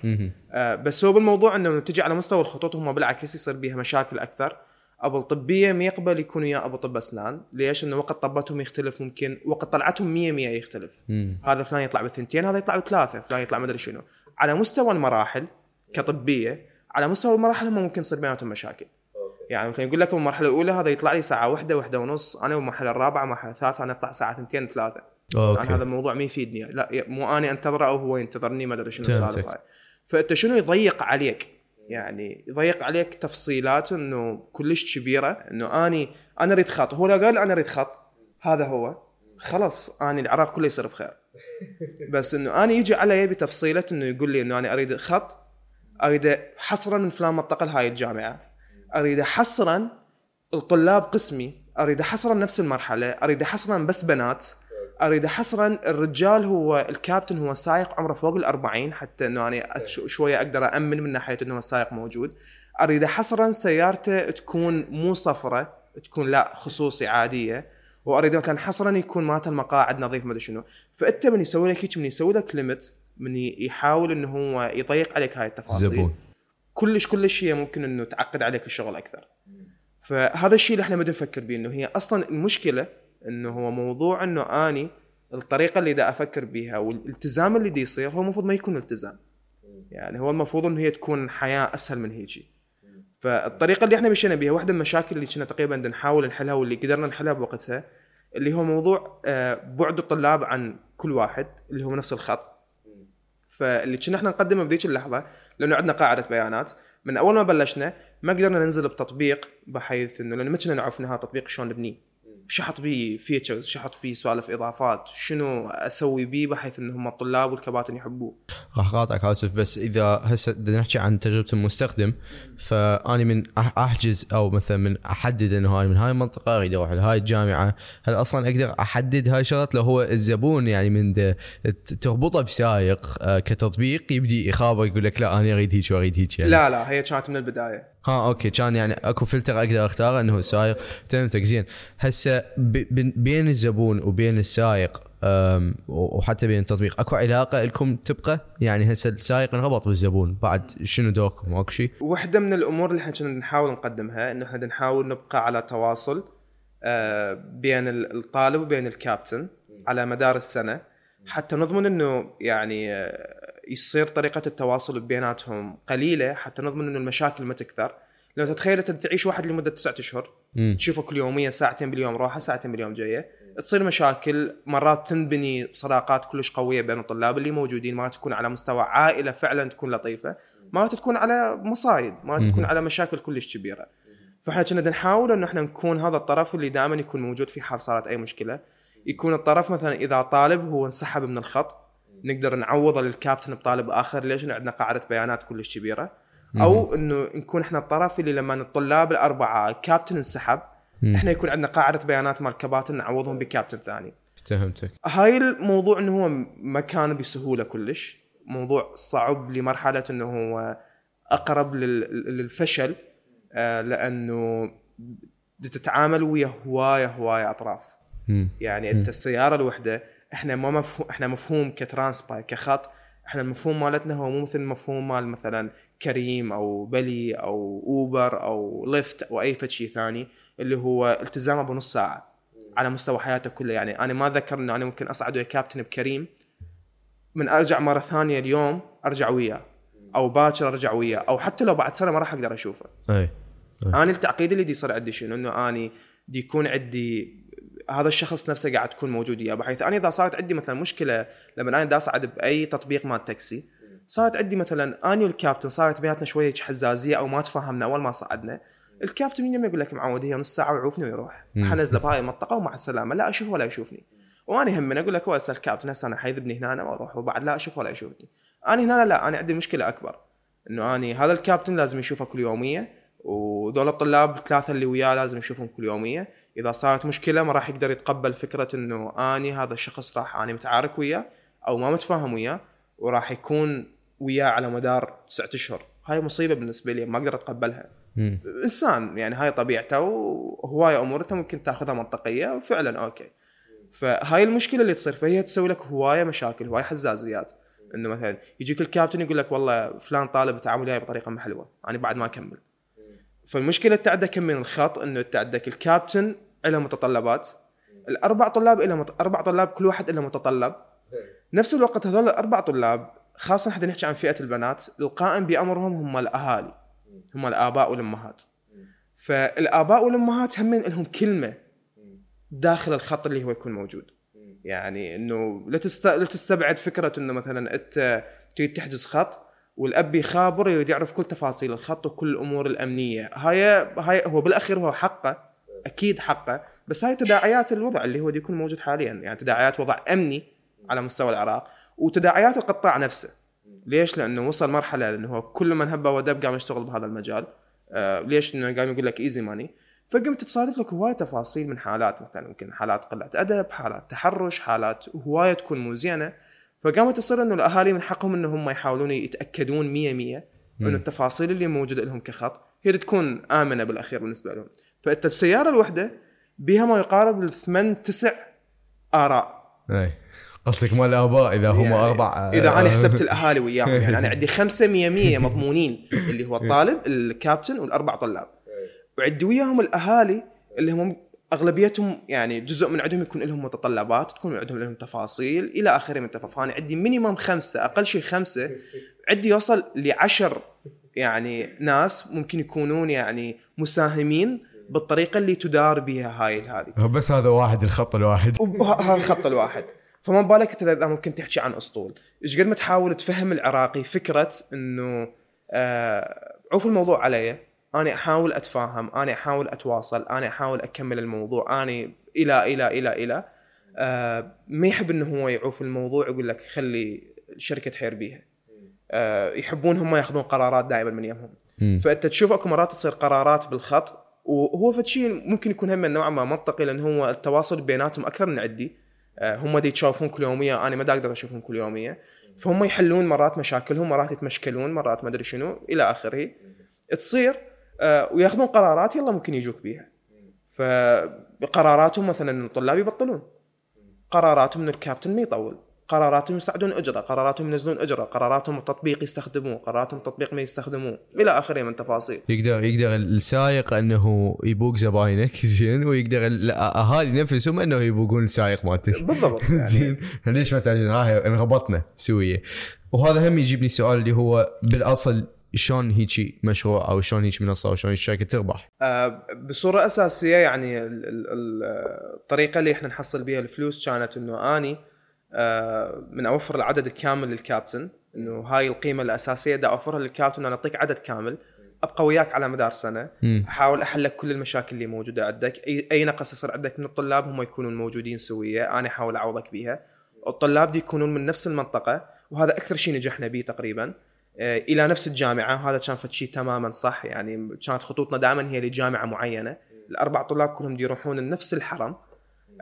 آه، بس هو بالموضوع إنه تجي على مستوى الخطوط هم بالعكس يصير بيها مشاكل أكثر أبو الطبية ما يقبل يكون وياه أبو طب أسنان ليش؟ إنه وقت طبتهم يختلف ممكن وقت طلعتهم 100 100 يختلف. هذا فلان يطلع بثنتين هذا يطلع بثلاثة فلان يطلع مدري شنو على مستوى المراحل كطبية على مستوى المراحل هم ممكن يصير بيناتهم مشاكل. يعني مثلا يقول لك بالمرحله الأولى هذا يطلع لي ساعة واحدة واحدة ونص أنا بالمرحله الرابعة المرحلة الثالثة أنا أطلع ساعة ثنتين ثلاثة. أوكي. أنا هذا الموضوع ما يفيدني. لا مو أنا أنتظره أو هو ينتظرني ما أدري شنو. السالفة هاي. فأنت شنو يضيق عليك؟ يعني يضيق عليك تفصيلات إنه كلش كبيرة إنه اني أنا أريد خط. هو لو قال أنا أريد خط هذا هو. خلاص أني العراق كله يصير بخير. بس إنه أنا يجي علي يبي تفصيله إنه يقول لي إنه أنا أريد خط أريد حصرا من فلان منطقة لهاي الجامعة. أريد حصرا الطلاب قسمي. أريد حصرا نفس المرحلة. أريد حصرا بس بنات. أريد حصرا الرجال هو الكابتن هو سايق عمره فوق ال40 حتى إنه أنا شوية أقدر امن من ناحية إنه السائق موجود. أريد حصرا سيارته تكون مو صفرة تكون لا خصوصي عادية. وأريد كان حصرا يكون مالته المقاعد نظيف ما شنو. فأنت من يسوي لك هيك من يسوي لك ليمت من يحاول إنه هو يضيق عليك هاي التفاصيل. زبون. كلش كلش هي ممكن إنه تعقد عليك الشغل أكثر. فهذا الشيء اللي إحنا بدنا نفكر به إنه هي أصلا المشكلة إنه هو موضوع إنه أني الطريقة اللي دا أفكر بها والالتزام اللي دا يصير هو المفروض ما يكون التزام. يعني هو المفروض إنه هي تكون حياة أسهل من هيجي. فالطريقة اللي إحنا مشينا بها واحدة من المشاكل اللي كنا تقريبا نحاول نحلها واللي قدرنا نحلها بوقتها اللي هو موضوع آه، بعد الطلاب عن كل واحد اللي هو نفس الخط. فاللي كنا إحنا نقدمه بذيك اللحظة لأنه عندنا قاعدة بيانات. من أول ما بلشنا ما قدرنا ننزل بتطبيق بحيث إنه لأن ما كنا نعرف إنها تطبيق شلون نبنيه. شحط بيه فيتشرز شحط بيه سوالف إضافات شنو أسوي بيه بحيث إن هم الطلاب والكباتن يحبوه. راح أقاطعك آسف بس إذا هسه بدنا نحكي عن تجربة المستخدم فاني من أحجز أو مثلا من أحدد إنه هاي من هاي المنطقة أريد أروح لهاي الجامعة. هل أصلا أقدر أحدد هاي الشغلات؟ لو هو الزبون يعني من تربطه بسائق آه، كتطبيق يبدي يخابر يقول لك لا أنا أريد هيك وأريد هيك يعني. لا لا هي كانت من البداية. ها okay كان يعني اكو فلتر أقدر اختاره انه السائق فهمتك زين هسه بين- الزبون وبين السائق أم، وحتى بين التطبيق اكو علاقة لكم تبقى؟ يعني هسه السائق انربط بالزبون بعد شنو دوركم اكو شيء واحدة من الأمور اللي إحنا كنا نحاول نقدمها انه إحنا نحاول نبقى على تواصل آه، بين ال- الطالب وبين الكابتن على مدار السنة حتى نضمن انه يعني آه، يصير طريقة التواصل بيناتهم قليلة حتى نضمن إنه المشاكل ما تكثر لو تتخيل أنت تعيش واحد لمدة تسعة أشهر. تشوفه كل يوميا ساعتين باليوم روحه ساعتين باليوم جاية تصير مشاكل مرات تنبني صداقات كلش قوية بين الطلاب اللي موجودين مرات تكون على مستوى عائلة فعلا تكون لطيفة مرات تكون على مصايد مرات تكون. على مشاكل كلش كبيرة فاحنا كنا نحاول إنه إحنا نكون هذا الطرف اللي دائما يكون موجود في حال صارت أي مشكلة يكون الطرف مثلا إذا طالب هو انسحب من الخط نقدر نعوضه للكابتن بطالب آخر. ليش؟ عندنا قاعدة بيانات كلش كبيرة. أو إنه نكون إحنا الطرف اللي لما الطلاب الأربعة الكابتن انسحب. إحنا يكون عندنا قاعدة بيانات مال الكباتن نعوضهم بكابتن ثاني. فهمتك. هاي الموضوع إنه هو ما كان بسهولة كلش. موضوع صعب لمرحلة إنه هو أقرب لل- للفشل آه، لأنه تتعامل ويا هواية هواية أطراف. يعني أنت السيارة الوحدة إحنا ما مفهوم إحنا مفهوم كترانسباي كخط. إحنا المفهوم مالتنا هو مو مثل المفهوم مال مثلا كريم أو بلي أو أوبر أو ليفت أو أي فد شيء ثاني اللي هو التزامه بنص ساعة على مستوى حياته كلها يعني أنا ما ذكر إنه أنا ممكن أصعد ويا كابتن بكريم من أرجع مرة ثانية اليوم أرجع وياه أو باكر أرجع وياه أو حتى لو بعد سنة ما راح أقدر أشوفه. أي أنا التعقيد اللي دي يصير عندي شنو؟ إنه أني دي يكون عندي هذا الشخص نفسه قاعد تكون موجود وياه بحيث أنا إذا صارت عندي مثلا مشكلة لما أنا دا اصعد بأي تطبيق مال تاكسي صارت عندي مثلا اني والكابتن صارت بيناتنا شوية حزازية أو ما تفاهمنا أول ما صعدنا الكابتن من يوم يقول لك معود هي نص ساعة ويعوفني ويروح. حنزله بهاي المنطقة ومع السلامة لا أشوف ولا يشوفني. وأنا هم من أقول لك هو هسه الكابتن هسه أنا حيذبني هنا أنا وأروح وبعد لا أشوف ولا يشوفني. أنا هنا لا أنا عندي مشكلة أكبر إنه اني هذا الكابتن لازم يشوفه كل يومية ودول الطلاب الثلاثة اللي وياه لازم يشوفهم كل يومية. إذا صارت مشكلة ما راح يقدر يتقبل فكرة إنه آني هذا الشخص راح آني متعارك وياه أو ما متفاهم وياه وراح يكون وياه على مدار تسعة أشهر. هاي مصيبة بالنسبة لي ما أقدر أتقبلها. مم. إنسان يعني هاي طبيعته وهواية امور انت ممكن تأخذها منطقية وفعلا okay. فهاي المشكلة اللي تصير فهي تسوي لك هواية مشاكل هواية حزازيات. إنه مثلا يجيك الكابتن يقول لك والله فلان طالب تعامل وياي بطريقة ما حلوة أنا بعد ما أكمل. فالمشكلة انت عندك كم من الخط؟ إنه انت عندك الكابتن له متطلبات. الأربع طلاب له مت... أربع طلاب كل واحد له متطلب. نفس الوقت هذول الأربع طلاب خاصة إحنا نحكي عن فئة البنات القائم بأمرهم هم الأهالي هم الآباء والأمهات. فالآباء والأمهات هم لهم كلمة داخل الخط اللي هو يكون موجود. يعني إنه لا تست... لا تستبعد فكرة إنه مثلا أنت تريد تحجز خط والأب يخابر يريد يعرف كل تفاصيل الخط وكل الأمور الأمنية. هاي هاي هو بالأخير هو حقه أكيد حقه بس هاي تداعيات الوضع اللي هو يكون موجود حاليا. يعني تداعيات وضع أمني على مستوى العراق وتداعيات القطاع نفسه. ليش؟ لأنه وصل مرحلة إنه هو كل من هب ودب قام يشتغل بهذا المجال. آه ليش؟ إنه قام يقول لك ايزي ماني فقمت تصادف لك هواية تفاصيل من حالات مثلا يمكن حالات قلة أدب، حالات تحرش، حالات هواية تكون مو زينة. فقامت تصير إنه الأهالي من حقهم إنه هم يحاولون يتأكدون 100 100 إنه التفاصيل اللي موجودة لهم كخط هي تكون آمنة بالأخير بالنسبة لهم. فأنت السيارة الواحده بها ما يقارب الثمان تسع آراء. اي قصدك مال الاباء إذا هم يعني أربع إذا أنا حسبت الأهالي وياهم يعني أنا عندي خمسة 100 100 مضمونين اللي هو الطالب الكابتن والأربع طلاب. وعندي وياهم الأهالي اللي هم أغلبيتهم يعني جزء من عندهم يكون لهم متطلبات تكون عندهم لهم تفاصيل إلى آخره من التفاصيل. فانا عندي مينيمم خمسة أقل شيء خمسة. عندي يوصل لعشر يعني ناس ممكن يكونون يعني مساهمين بالطريقة اللي تدار بها هاي هذه بس هذا واحد الخط الواحد. وهذا الخط الواحد. فما بالك أنت إذا ممكن تحكي عن أسطول؟ إيش قد ما تحاول تفهم العراقي فكرة إنه آه عوف الموضوع علي. أنا أحاول أتفاهم أنا أحاول أتواصل أنا أحاول أكمل الموضوع أنا إلى إلى إلى إلى. آه ما يحب إنه هو يعوف الموضوع يقول لك خلي الشركة تحير بيها. آه يحبون هم ياخذون قرارات دائما من يمهم. فأنت تشوف أكو مرات تصير قرارات بالخط وهو فد شيء ممكن يكون هم نوعا ما منطقي لأن هو التواصل بيناتهم أكثر من عندي آه، هم دي يتشافون كل يومية أنا ما أقدر أشوفهم كل يومية. فهم يحلون مرات مشاكلهم مرات يتمشكلون مرات ما أدري شنو إلى آخره. تصير وياخذون قرارات يلا ممكن يجوك بيها. فقراراتهم مثلا الطلاب يبطلون. قراراتهم إن الكابتن ما يطول. قراراتهم يصعدون أجرة. قراراتهم ينزلون أجرة. قراراتهم التطبيق يستخدموه قراراتهم التطبيق ما يستخدموه إلى آخره من تفاصيل. يقدر يقدر السائق أنه يبوق زباينك. زين. ويقدر الاهالي نفسهم أنه يبوقون السائق مالتك. بالضبط. يعني زين ليش ما تعجبني هاي انغبطنا سوية. وهذا هم يجيبني سؤال اللي هو بالأصل شلون هيجي مشروع أو شلون هيك منصة أو شلون الشركة تربح؟ آه، بصورة أساسية يعني ال- ال- ال- الطريقة اللي إحنا نحصل بها الفلوس كانت إنه أني آه، من أوفر العدد الكامل للكابتن إنه هاي القيمة الأساسية دا أوفرها للكابتن أنا أعطيك عدد كامل أبقى وياك على مدار سنة. أحاول احل لك كل المشاكل اللي موجودة عندك اي أي نقص يصير عندك من الطلاب هم يكونون موجودين سوية أنا أحاول أعوضك بيها. الطلاب دي يكونون من نفس المنطقة وهذا أكثر شيء نجحنا به تقريبا. إلى نفس الجامعة. هذا كان شيء تماما صح. يعني كانت خطوطنا دائما هي لجامعة معينة. الاربع طلاب كلهم يروحون لنفس الحرم.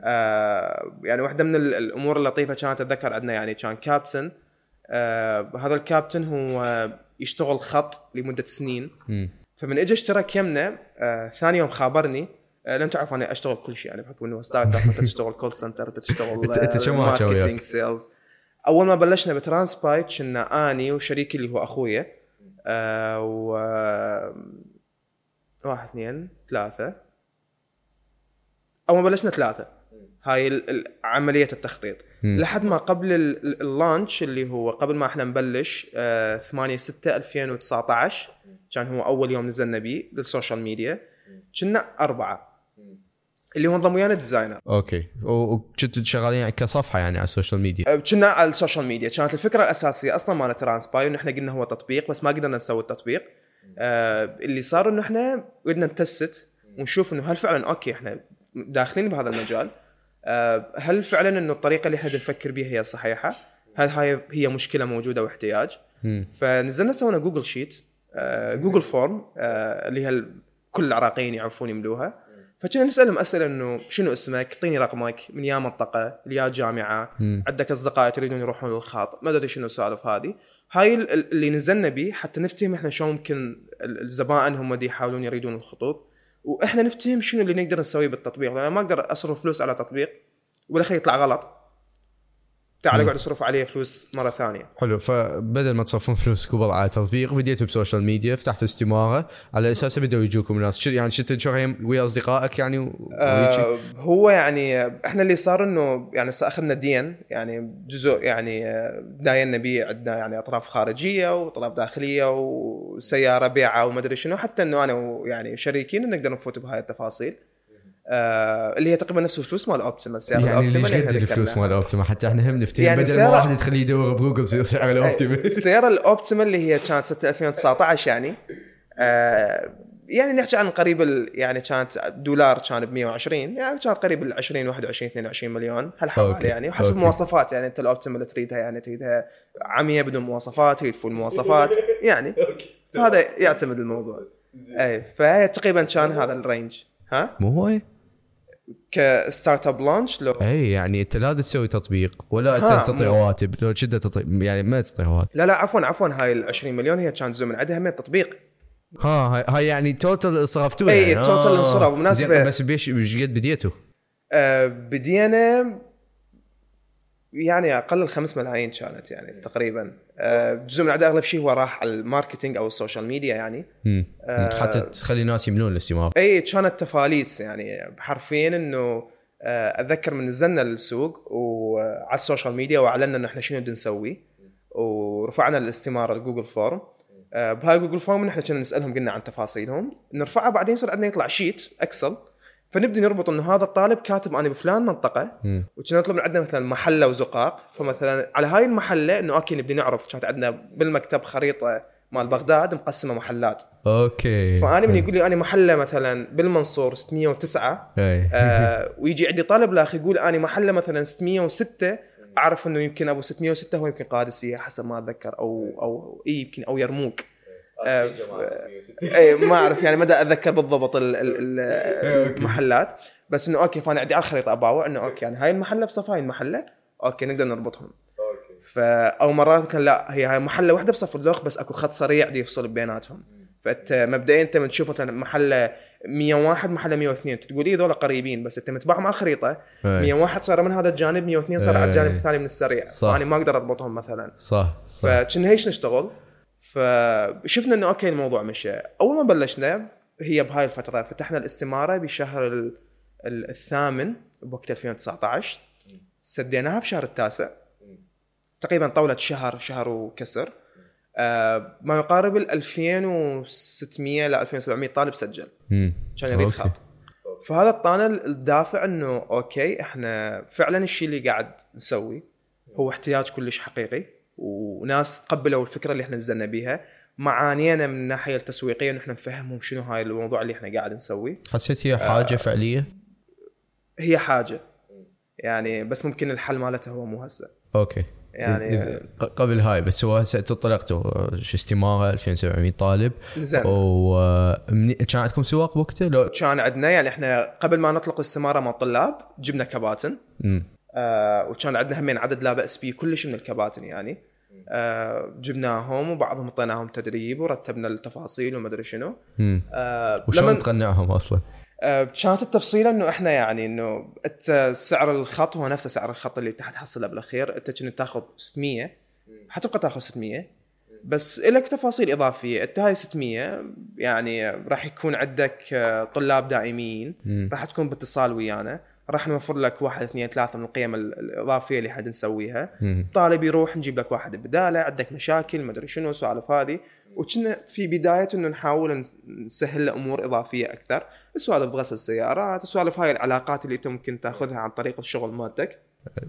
آه يعني واحدة من ال- الأمور اللطيفة كانت أتذكر عندنا يعني كان كابتن. آه هذا الكابتن هو يشتغل خط لمدة سنين. مم. فمن اجى اشترك يمنا آه ثاني يوم خابرني. آه لأن تعرف أنا أشتغل كل شيء يعني بحكم إنه start up أنت تشتغل call center انت تشتغل أنت شو ما تسوي وياك؟ marketing sales أول ما بلشنا بترانس باي كنا آني وشريكي اللي هو أخويا آه و واحد اثنين ثلاثة. أول ما بلشنا ثلاثة. هاي عملية التخطيط. مم. لحد ما قبل ال- ال- launch اللي هو قبل ما إحنا نبلش آه 8 6 2019 كان هو أول يوم نزلنا بيه للسوشيال ميديا. كنا أربعة. اللي هو انضم ويانا designer. okay. وكنتوا شغالين كصفحة يعني على السوشيال ميديا آه، كنا على السوشيال ميديا كانت الفكرة الأساسية أصلا مال ترانسباي انه إحنا قلنا هو تطبيق بس ما قدرنا نسوي التطبيق. آه اللي صار إنه إحنا بدنا ن test ونشوف إنه هل فعلا okay إحنا داخلين بهذا المجال. آه هل فعلا إنه الطريقة اللي إحنا نفكر بها هي صحيحة؟ هل هاي هي مشكلة موجودة واحتياج. فنزلنا سوينا Google Sheet آه Google Form آه اللي هي كل العراقيين يعرفون يملوها. فكنا نسألهم أسئلة إنه شنو اسمك؟ اعطيني رقمك، من يا منطقة، يا جامعة،. عندك أصدقاء تريدون يروحون للخط، ما أدري شنو السوالف هذه. هاي ال- ال- اللي نزلنا به حتى نفتهم إحنا شلون ممكن ال- الزبائن هم دي يحاولون يريدون الخطوط وإحنا نفتهم شنو اللي نقدر نسويه بالتطبيق لأن ما أقدر أصرف فلوس على تطبيق والاخير يطلع غلط. تعال. اقعد اصرف عليه فلوس مرة ثانية. حلو فبدل ما تصرفون فلوسكم على تطبيق بديتوا بسوشيال ميديا فتحتوا استمارة على اساسه بدأوا يجوكم الناس يعني شفت شغل ويا أصدقائك يعني و-؟ آه هو يعني إحنا اللي صار إنه يعني أخذنا دين يعني جزء يعني آه، داينا به عندنا يعني أطراف خارجية وأطراف داخلية وسيارة بيعة وما أدري شنو حتى إنه أنا ويعني شريكين نقدر نفوت بهاي التفاصيل آه اللي هي تقريبا نفس الفلوس مال اوبتيما السياره يعني اللي الأوبتيما اللي قد إحنا الفلوس. مال اوبتيما حتى إحنا هم نفتهم يعني بدل ما سعر- واحد يدخل يدور بجوجل يصير سعر الاوبتيما السياره الاوبتيما اللي هي كانت سنه 2019 يعني آه يعني نحكي عن قريب ال- يعني كانت دولار كان ب 120 يعني كانت قريب ال 20 21 22 مليون هالحوالي. يعني وحسب. مواصفات يعني أنت الاوبتيما اللي تريدها يعني تريدها عامية بدون مواصفات تريد full مواصفات يعني فهذا يعتمد الموضوع أي فهي تقريبا كان هذا ال range ها مو هو؟ ك start up launch لو إي يعني أنت لا تعطي تطبيق ولا تعطي رواتب لو كذا تعطي يعني ما تعطي رواتب لا لا عفوا عفوا هاي ال 20 مليون هي كان جزء من عندها من تطبيق. ها هاي, يعني total صرفتوه يعني total انصرف. بالمناسبة- زين، بس بيش إيش قد بديتوا؟ آه، بدينا يعني أقل ال 5 ملايين كانت يعني تقريبا. آه، جزء من عدد أغلب شيء هو راح على ال marketing أو ال social media يعني. مم. حتى تخلي الناس يملون الاستماره اي كانت تفاليش يعني حرفيا إنه آه، أتذكر من نزلنا للسوق وعلى ال social media واعلنا إنه إحنا شنو بدنا نسوي. ورفعنا الاستماره ل Google Form. آه، بهاي Google Form إحنا كنا نسألهم قلنا عن تفاصيلهم. نرفعها بعدين يصير عندنا يطلع sheet Excel. فنبدأ نربط إنه هذا الطالب كاتب أنا بفلان منطقة. وكنا نطلب من عندنا مثلا محلة وزقاق. فمثلا على هاي المحلة إنه okay نبي نعرف كانت عندنا بالمكتب خريطة مال بغداد مقسمة محلات. okay. فأنا من يقول لي أنا محلة مثلا بالمنصور 609 اي آه ويجي عندي طالب لاخ يقول أنا محلة مثلا 606 أعرف إنه يمكن أبو 606 هو يمكن قادسية حسب ما أتذكر أو أو اي يمكن أو يرموك. اي ما أعرف يعني مدى أتذكر بالضبط ال- ال- ال- المحلات. بس إنه okay فأنا عندي على الخريطة أباوع إنه okay يعني هاي المحلة بصف هاي المحلة okay نقدر نربطهم. فا أو مرات مثلا لا هي هاي محلة واحدة بصف اللوخ بس أكو خط سريع دي يفصل بيناتهم. فأنت مبدئيا أنت من تشوف مثلا محلة 101 محلة 102 تقول لي ذولا قريبين بس أنت متبعهم على الخريطة. إي. 101 صار من هذا الجانب 102 صار على الجانب إي. الثاني من السريع. صح. فأنا ما أقدر اضبطهم مثلا. صح صح. فكنا هيش نشتغل فشفنا إنه okay الموضوع مشى. أول ما بلشنا هي بهاي الفترة فتحنا الاستمارة بشهر ال- ال- الثامن بوقت 2019 سديناها بشهر التاسع. تقريبا طولت شهر شهر وكسر. آه ما يقارب ال 2600 ل 2700 طالب سجل. كان يريد. خط. فهذا اعطانا الدافع إنه أوكي إحنا فعلا الشيء اللي قاعد نسوي هو احتياج كلش حقيقي. وناس تقبلوا الفكرة اللي إحنا نزلنا بيها. معانينا من الناحية التسويقية إحنا نفهمهم شنو هاي الموضوع اللي إحنا قاعد نسويه. حسيت هي حاجة فعلية؟ هي حاجة. يعني بس ممكن الحل مالتها هو مو هسه. أوكي. يعني قبل هاي بس هو هسه أنتم طلقتوا شو استماره 2700 طالب. نزلنا وكان عندكم سواق بوقته لو كان عندنا يعني إحنا قبل ما نطلق السماره مع الطلاب جبنا كباتن. مم. آه وكان عندنا همين عدد لا باس به كلش من الكباتن يعني. آه جبناهم وبعضهم اعطيناهم تدريب ورتبنا التفاصيل وما أدري شنو. آه وشلون تقنعهم أصلا؟ آه كانت التفصيله إنه إحنا يعني إنه أنت سعر الخط هو نفسه سعر الخط اللي انت حتحصله بالأخير. أنت كنت تأخذ 600 حتبقى تأخذ 600 بس لك تفاصيل إضافية. أنت هاي 600 يعني راح يكون عندك آه، طلاب دائمين. راح تكون باتصال ويانا. راح نوفر لك واحد اثنين ثلاثة من القيم ال- الإضافية اللي راح نسويها. طالب يروح نجيب لك واحد بداله عندك مشاكل ما أدري شنو السوالف هذه وكنا في بداية إنه نحاول نس- نسهل له أمور إضافية أكثر سوالف غسل السيارات سوالف هاي العلاقات اللي انت ممكن تاخذها عن طريق الشغل مالتك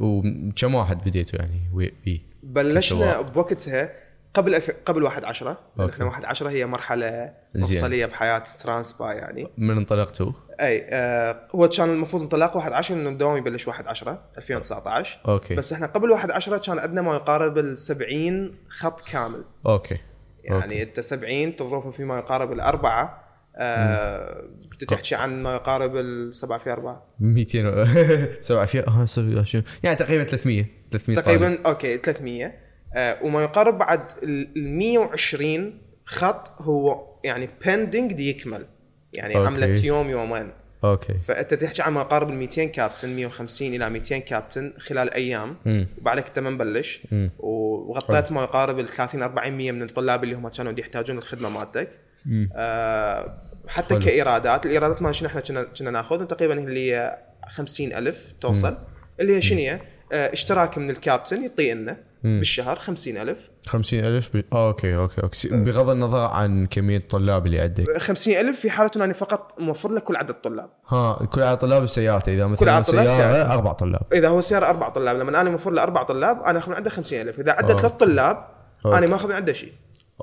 وكم واحد بديتوا يعني بيه؟ بلشنا. بوقتها قبل الف... قبل 1 10 okay. إحنا 1 10 هي مرحلة. مفصليه بحياة ترانسباي يعني. من انطلقتوا؟ أي آه هو كان المفروض انطلاق 1 10 إنه الدوام يبلش 1 10 2019 okay. بس إحنا قبل 1 10 كان عندنا ما يقارب ال 70 خط كامل. okay. يعني أنت 70 تضربهم في ما يقارب الأربعة آه تحكي عن ما يقارب السبعه في أربعة. 200 سبعة في sorry، شنو؟ يعني تقريبا 300 300 طالب. تقريبا okay 300 آه وما يقارب بعد ال 120 خط هو يعني pending دي يكمل. يعني okay. عملت يوم يومين. okay. فأنت تحكي عن ما يقارب ال 200 كابتن 150 إلى 200 كابتن خلال أيام. مم. وبعدك أنت ما مبلش مم. وغطيت ما يقارب ال 30 40% من الطلاب اللي هم كانوا يحتاجون الخدمة مالتك. مم. آه حتى حلو. كإيرادات. الإيرادات ما شنو إحنا كنا كنا ناخذ تقريبا اللي هي 50000 توصل. اللي هي شنو هي؟ آه اشتراك من الكابتن يعطي لنا مم. بالشهر 50000 50000 ب... آه okay okay okay. بغض النظر عن كمية الطلاب اللي عندك. 50000 في حالة إنه أنا فقط موفر لك كل عدد طلاب. ها كل عدد طلاب بسيارته إذا مثلا سيارة سيارته. أربع طلاب. إذا هو سيارة أربع طلاب لما أنا موفر له أربع طلاب أنا أخذ من عنده 50000 إذا عنده okay. ثلاث طلاب okay. أنا ما أخذ من عنده شيء.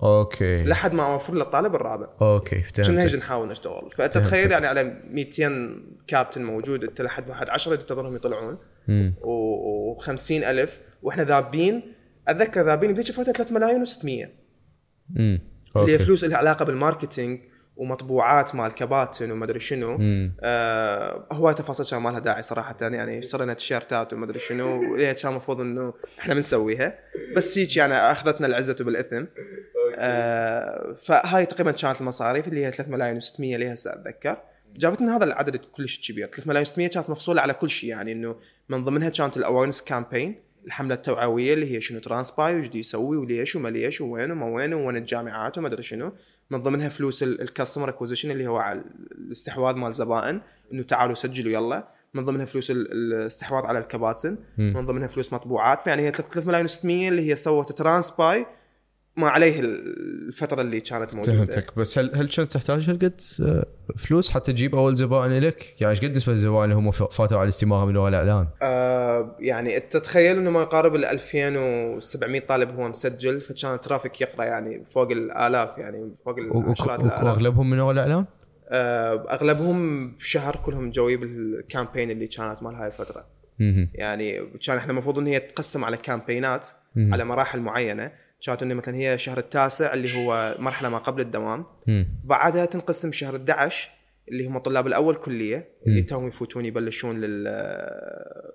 okay. لحد ما أوفر له الطالب الرابع. okay كنا هيك فهمت نحاول نشتغل؟ فأنت. تخيل يعني على 200 كابتن موجود أنت لحد واحد 10 تنتظرهم يطلعون. و50 ألف. وإحنا ذابين. أتذكر ذابين بذيك الفترة 3 ملايين و600 مم. اللي هي فلوس لها علاقة بال marketing ومطبوعات مال كباتن وما أدري شنو. آه هواي تفاصيل كان ما لها داعي صراحة. يعني اشترينا تيشيرتات وما أدري شنو. هي كان المفروض إنه إحنا بنسويها. بس هيك يعني أخذتنا العزة بالإثم. آه فهاي تقريبا كانت المصاريف اللي هي 3 ملايين و600 اللي هسه أتذكر. جابتنا هذا العدد كلش كبير. 3 ملايين و600 كانت مفصولة على كل شيء يعني إنه من ضمنها كانت ال awareness campaign الحملة التوعوية اللي هي شنو ترانسباي وش يسوي وليش وما ليش وين وما وين وين الجامعات وما أدري شنو. من ضمنها فلوس ال customer acquisition اللي هو على الاستحواذ مال زبائن إنه تعالوا سجلوا يلا. من ضمنها فلوس ال- الاستحواذ على الكباتن. من ضمنها فلوس مطبوعات. فيعني هي 3 ملايين و600 اللي هي سوت ترانسباي ما عليه الفترة اللي كانت موجودة فهمتك بس هل هل كنت تحتاج هالقد آه، فلوس حتى تجيب أول زبائن لك؟ يعني إيش قد نسبة الزبائن اللي هم فاتوا على الاستمارة من وراء الإعلان؟ آه يعني أنت تتخيل إنه ما يقارب ال 2700 طالب هو مسجل فكان ال traffic يقرأ يعني فوق الآلاف يعني فوق العشرات الآلاف وأغلبهم من وراء الإعلان؟ آه أغلبهم بشهر كلهم جوي بال campaign اللي كانت مال هاي الفترة. يعني كان إحنا المفروض إن هي تقسم على campaign ات. على مراحل معينة كانت إنه مثلا هي شهر التاسع اللي هو مرحلة ما قبل الدوام. بعدها تنقسم شهر 11 اللي هم طلاب الأول كلية اللي. توهم يفوتون يبلشون لل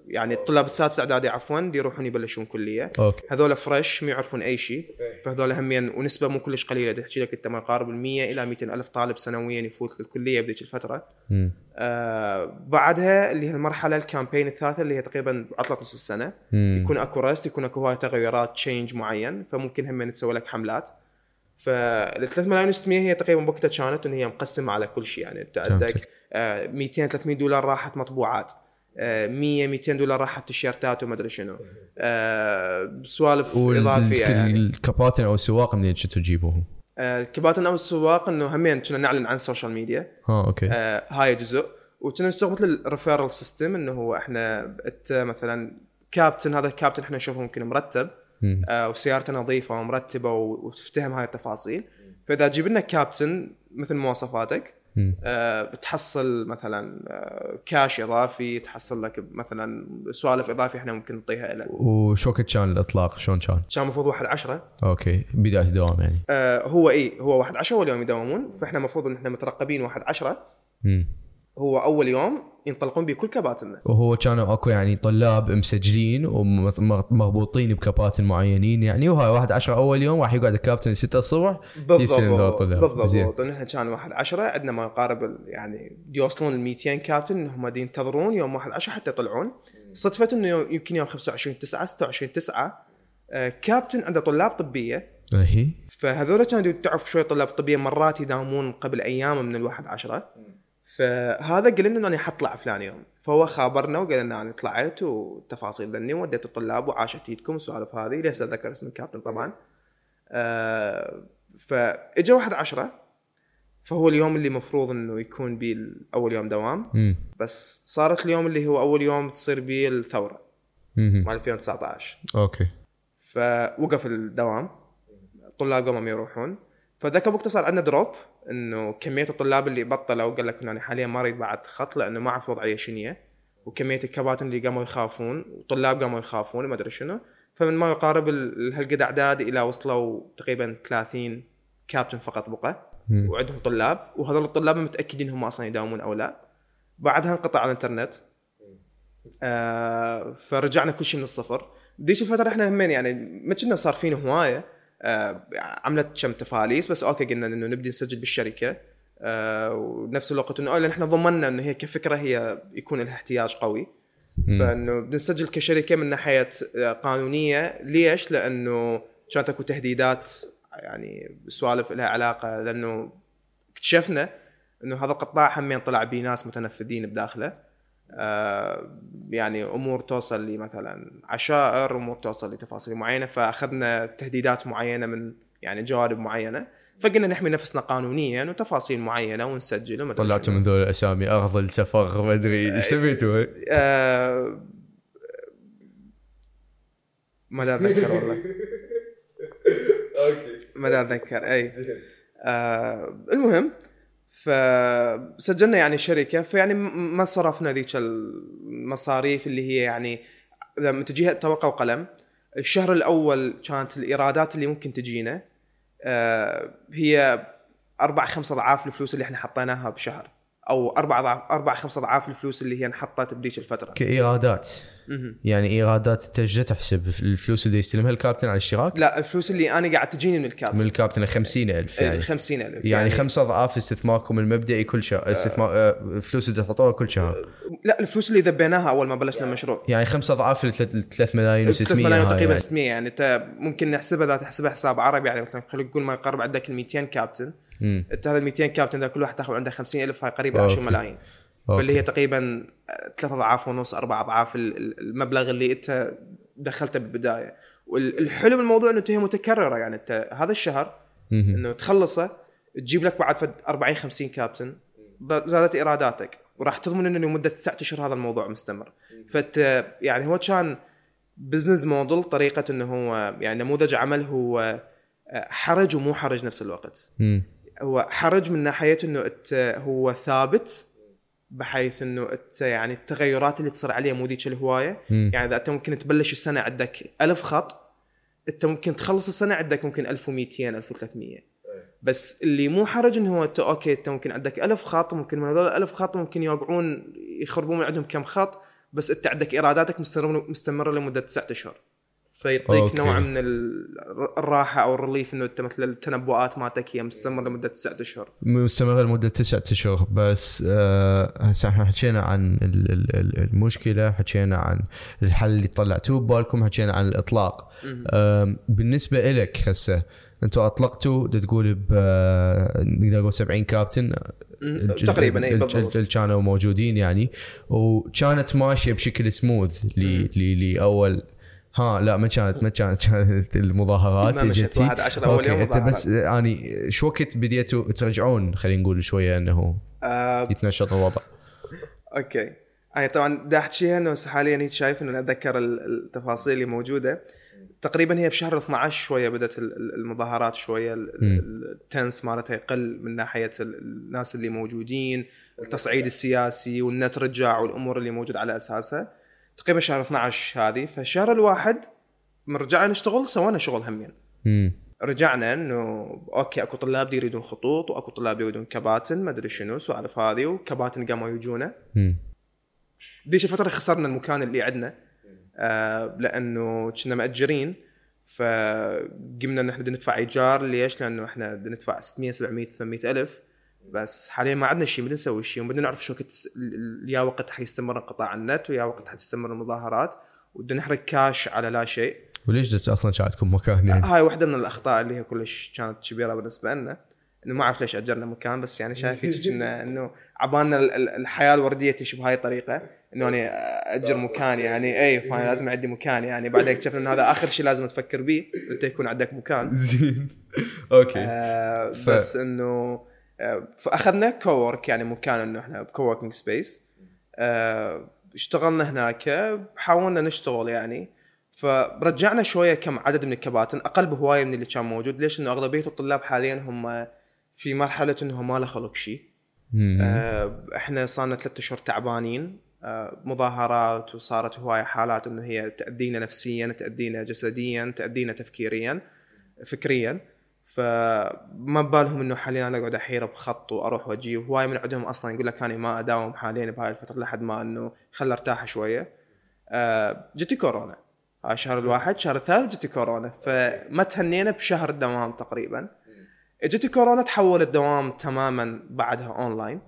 يعني الطلاب السادس اعدادي عفوا دي يروحون يبلشون كلية. أوكي. هذول fresh ما يعرفون أي شيء. فهذول همين ونسبة مو كلش قليلة. تحكي لك أنت ما يقارب ال 100 إلى 200 ألف طالب سنويا يفوت للكلية بذيك الفترة. آه بعدها اللي هي المرحلة ال campaign الثالثة اللي هي تقريبا عطله نص السنة. مم. يكون أكو rest يكون أكو هواي تغيرات change معين. فممكن هم تسوي لك حملات. فال 3 ملايين و600 هي تقريبا وقتها كانت انه هي مقسمة على كل شيء. يعني انت عندك فهمتك. آه، 200 300 دولار راحت مطبوعات. آه، 100 200 دولار راحت تيشيرتات وما أدري شنو. آه، سوالف إضافية يعني. والكباتن أو السواق منين كنتوا تجيبوهم؟ آه، الكباتن أو السواق إنه همين كنا نعلن عن السوشيال ميديا ها أوكي. آه هاي جزء. وكنا نستخدم مثل ال referral system إنه هو إحنا مثلا كابتن هذا الكابتن إحنا نشوفه ممكن مرتب. آه وسيارته نظيفة ومرتبة وتفتهم هاي التفاصيل فإذا جيب لنا كابتن مثل مواصفاتك. آه، بتحصل مثلا آه، كاش إضافي تحصل لك مثلا سوالف إضافية إحنا ممكن نعطيها له وشو كان الإطلاق شلون كان؟ كان المفروض 1 10 أوكي بداية الدوام يعني آه هو اي هو 1 10 اول يوم يداومون فإحنا المفروض إن إحنا مترقبين 1 10 مم. هو أول يوم ينطلقون به كل كباتننا. وهو كانوا اكو يعني طلاب مسجلين ومربوطين بكباتن معينين يعني وهاي واحد عشرة أول يوم راح يقعد الكابتن 6 الصبح بالضبط. بالضبط. نحن كان 1 10 عندنا ما يقارب ال- يعني يوصلون ال 200 كابتن انهم ينتظرون يوم 1 10 حتى يطلعون. صدفة إنه يوم- يمكن يوم 25 9 26 9 آه، كابتن عنده طلاب طبية. أهي. فهذول كانوا تعرف شوي طلاب طبية مرات يداومون قبل أيام من الواحد عشرة. فهذا قال لنا أنا حطلع فلان يوم. فهو خابرنا وقال لنا أنا طلعت والتفاصيل ذني وديت الطلاب وعاشت إيدكم والسوالف هذه ليس اتذكر اسم الكابتن طبعا. آه فإجا واحد عشرة فهو اليوم اللي مفروض إنه يكون بيه اول يوم دوام. بس صارت اليوم اللي هو أول يوم تصير بيه الثورة. مال 2019 أوكي. فوقف الدوام. الطلاب قاموا يروحون. فذاك الوقت صار عندنا دروب. إنه كمية الطلاب اللي بطلوا وقال لك إنه أنا حاليا ما اريد بعد خط لأنه ما اعرف وضعية شنية وكمية الكباتن اللي قاموا يخافون والطلاب قاموا يخافون ما أدري شنو. فمن ما يقارب ال- هالقد أعداد إلى وصلوا تقريبا 30 كابتن فقط بقى. وعندهم طلاب. وهذول الطلاب متأكدين هم أصلا يداومون أو لا. بعدها انقطع الإنترنت. آه فرجعنا كل شيء من الصفر. ذيك الفترة إحنا همين يعني ما كنا صارفين هواية. آه عملت كم تفاليس بس أوكي قلنا إنه نبدي نسجل بالشركة. آه ونفس الوقت إنه أولا إحنا ضمننا إنه هي كفكرة هي يكون لها احتياج قوي. فإنه بنسجل كشركة من ناحية آه، قانونية. ليش؟ لأنه كانت أكو تهديدات يعني سوالف لها علاقة لأنه اكتشفنا إنه هذا القطاع همين طلع بيه ناس متنفذين بداخله. آه يعني أمور توصل لي مثلا عشائر أمور توصل لتفاصيل معينة فأخذنا تهديدات معينة من يعني جوانب معينة فقلنا نحمي نفسنا قانونيا وتفاصيل معينة ونسجل وما طلعتوا. من ذول الأسامي ارض السفر ما أدري إيش سويتوا؟ آه ما دا أتذكر والله أوكي ما دا أتذكر أي آه المهم فسجلنا يعني شركة فيعني ما صرفنا ذيك المصاريف اللي هي يعني لما تجيها توقع وقلم الشهر الأول كانت الإيرادات اللي ممكن تجينا آه هي أربع خمس أضعاف الفلوس اللي إحنا حطيناها بشهر أو أربع اضعاف أربع خمس أضعاف الفلوس اللي هي انحطت بذيك الفترة كإيرادات. يعني ايرادات انت إيش تحسب الفلوس اللي يستلمها الكابتن على الاشتراك؟ لا الفلوس اللي أنا قاعد تجيني من الكابتن. من الكابتن 50000 يعني. 50000 يعني خمسة أضعاف استثماركم المبدئي كل شهر استثمار آه، فلوس اللي تحطوها كل شهر. لا الفلوس اللي ذبيناها أول ما بلشنا المشروع. يعني خمسة أضعاف ال 3 ملايين و600 3 ملايين تقريبا يعني. 600 يعني. انت ممكن نحسبها اذا تحسبها حساب عربي يعني مثلا خلينا نقول ما يقرب عندك ال 200 كابتن. انت هذا ال 200 كابتن كل واحد تاخذ عنده 50000 هاي قريبه أوكي. 20 ملايين. أوكي. فاللي هي تقريبا ثلاث أضعاف ونص أربع أضعاف ال- ال- المبلغ اللي أنت دخلته بالبداية والحلو من الموضوع إنه هي متكررة يعني أنت هذا الشهر. إنه تخلصه تجيب لك بعد فد 40 50 كابتن زادت إيراداتك وراح تضمن إنه لمدة تسعة أشهر هذا الموضوع مستمر فت يعني هو كان business model طريقة إنه هو يعني نموذج عمل هو حرج ومو حرج نفس الوقت. هو حرج من ناحية إنه هو ثابت بحيث إنه الت- يعني التغيرات اللي تصير عليه مو ذيك الهواية. مم. يعني إذا أنت ممكن تبلش السنة عندك ألف خط أنت ممكن تخلص السنة عندك ممكن 1200 1300 بس اللي مو حرج إنه هو أنت أوكي أنت ممكن عندك ألف خط ممكن من هذول الألف خط ممكن يوقعون يخربون عندهم كم خط بس أنت عندك إيراداتك مستمره مستمرة لمدة تسعة أشهر. فيعطيك أوكي. نوع من ال- الراحة أو ال relief إنه أنت مثل التنبؤات مالتك هي مستمرة لمدة تسعة أشهر. مستمرة لمدة تسعة أشهر بس آه، هسه إحنا حكينا عن ال- ال- ال- المشكلة حكينا عن الحل اللي طلعتوه ببالكم حكينا عن الإطلاق. آم، بالنسبة إلك هسه أنتم أطلقتوا تقول ب آه، نقدر نقول 70 كابتن الج- تقريبا اي بالضبط. اللي كانوا موجودين يعني. وكانت ماشية بشكل سموث لي لي لي اول ها لا ما كانت ما كانت كانت المظاهرات. اجتي. واحد أول أوكي، يوم أنت بس يعني شو وقت بديتوا ترجعون؟ خلينا نقول شوية إنه آه يتنشط الوضع. أوكي. أنا طبعا دا احكيها أنه حاليا هيك شايف إنه أتذكر ال- التفاصيل اللي موجودة. تقريبا هي بشهر 12 شوية بدأت ال- ال- المظاهرات شوية. ال tense مالتها يقل من ناحية ال- الناس اللي موجودين التصعيد السياسي والنت رجع والأمور اللي موجود على أساسها. تقريبا شهر 12 هذه فالشهر الواحد من رجعنا نشتغل سوينا شغل همين. رجعنا إنه أوكي أكو طلاب يريدون خطوط وأكو طلاب يريدون كباتن ما أدري شنو سوالف هذه وكباتن قاموا يجونا. ذيك الفترة خسرنا المكان اللي عندنا آه لأنه كنا مأجرين فقمنا إن إحنا ندفع إيجار ليش؟ لأنه إحنا ندفع 600 700 800 ألف بس حاليا ما عندنا شيء بدنا نسوي شيء وبدنا نعرف شو ال- يا وقت حيستمر انقطاع النت ويا وقت حتستمر المظاهرات وبدنا نحرق كاش على لا شيء. وليش جت أصلا شاتكم مكان يعني؟ هاي واحدة من الأخطاء اللي هي كلش كانت كبيرة بالنسبة لنا. إنه ما أعرف ليش أجرنا مكان بس يعني شايف هيك كنا إنه عبالنا ال- ال- الحياة الوردية تمشي بهاي الطريقة. إنه أنا أجر مكان يعني اي فانا لازم عندي مكان يعني. بعدين اكتشفنا إنه هذا آخر شيء لازم تفكر به أنت يكون عندك مكان. زين. أوكي. آه ف- بس إنه آه فأخذنا cowork يعني مكان إنه إحنا ب coworking space آه اشتغلنا هناك حاولنا نشتغل يعني. فرجعنا شوية كم عدد من الكباتن أقل بهواية من اللي كان موجود. ليش؟ إنه أغلبية الطلاب حاليا هم في مرحلة إنه ما له خلق شيء. آه، إحنا صارنا ثلاثة أشهر تعبانين. آه، مظاهرات وصارت هواية حالات إنه هي تأذينا نفسيا تأذينا جسديا تأذينا تفكيريا فكريا. فما ببالهم إنه حاليا أنا أقعد أحير بخط وأروح واجي وهواي من عندهم أصلا يقول لك أنا ما أداوم حاليا بهاي الفترة لحد ما إنه خل أرتاح شوية. آه، جتي كورونا. هاي الشهر الواحد. شهر الثالث جتي كورونا. فما تهنينا بشهر دوام تقريبا. اجت كورونا تحول الدوام تماما بعدها أونلاين.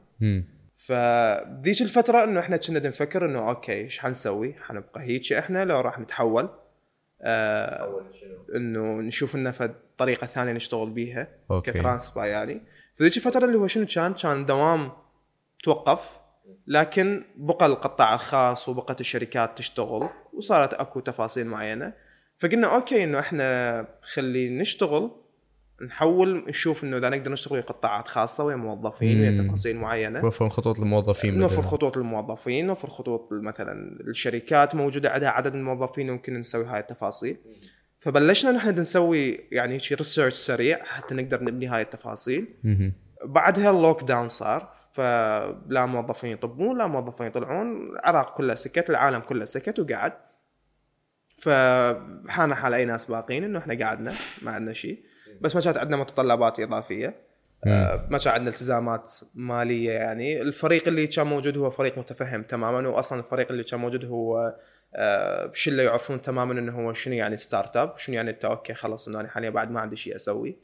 فذيك الفترة إنه إحنا كنا نفكر إنه okay إيش حنسوي؟ حنبقى هيك إحنا لو راح نتحول. آه إنه نشوف لنا فد طريقة ثانية نشتغل بيها okay. كترانسبا يعني فذيك الفترة اللي هو شنو كان؟ كان دوام توقف لكن بقى القطاع الخاص وبقت الشركات تشتغل وصارت أكو تفاصيل معينة فقلنا okay إنه إحنا خلي نشتغل نحول نشوف إنه إذا نقدر نشتغل ويا قطاعات خاصة ويا موظفين ويا مم. تفاصيل معينة وفر خطوط الموظفين نوفر. خطوط للموظفين نوفر خطوط مثلا الشركات موجودة عندها عدد من الموظفين ممكن نسوي هاي التفاصيل فبلشنا نحن نسوي يعني شي research سريع حتى نقدر نبني هاي التفاصيل. بعدها ال lockdown صار فلا موظفين يطبون لا موظفين يطلعون العراق كله سكت العالم كله سكت وقعد. فحانا حال أي ناس باقين إنه إحنا قعدنا ما عندنا شيء. بس ما كانت عندنا متطلبات إضافية. آه، ما كان عندنا التزامات مالية يعني. الفريق اللي كان موجود هو فريق متفهم تماما واصلا الفريق اللي كان موجود هو شله يعرفون تماما إنه هو شنو يعني startup شنو يعني إنت okay خلص إنه أنا حاليا بعد ما عندي شيء أسوي.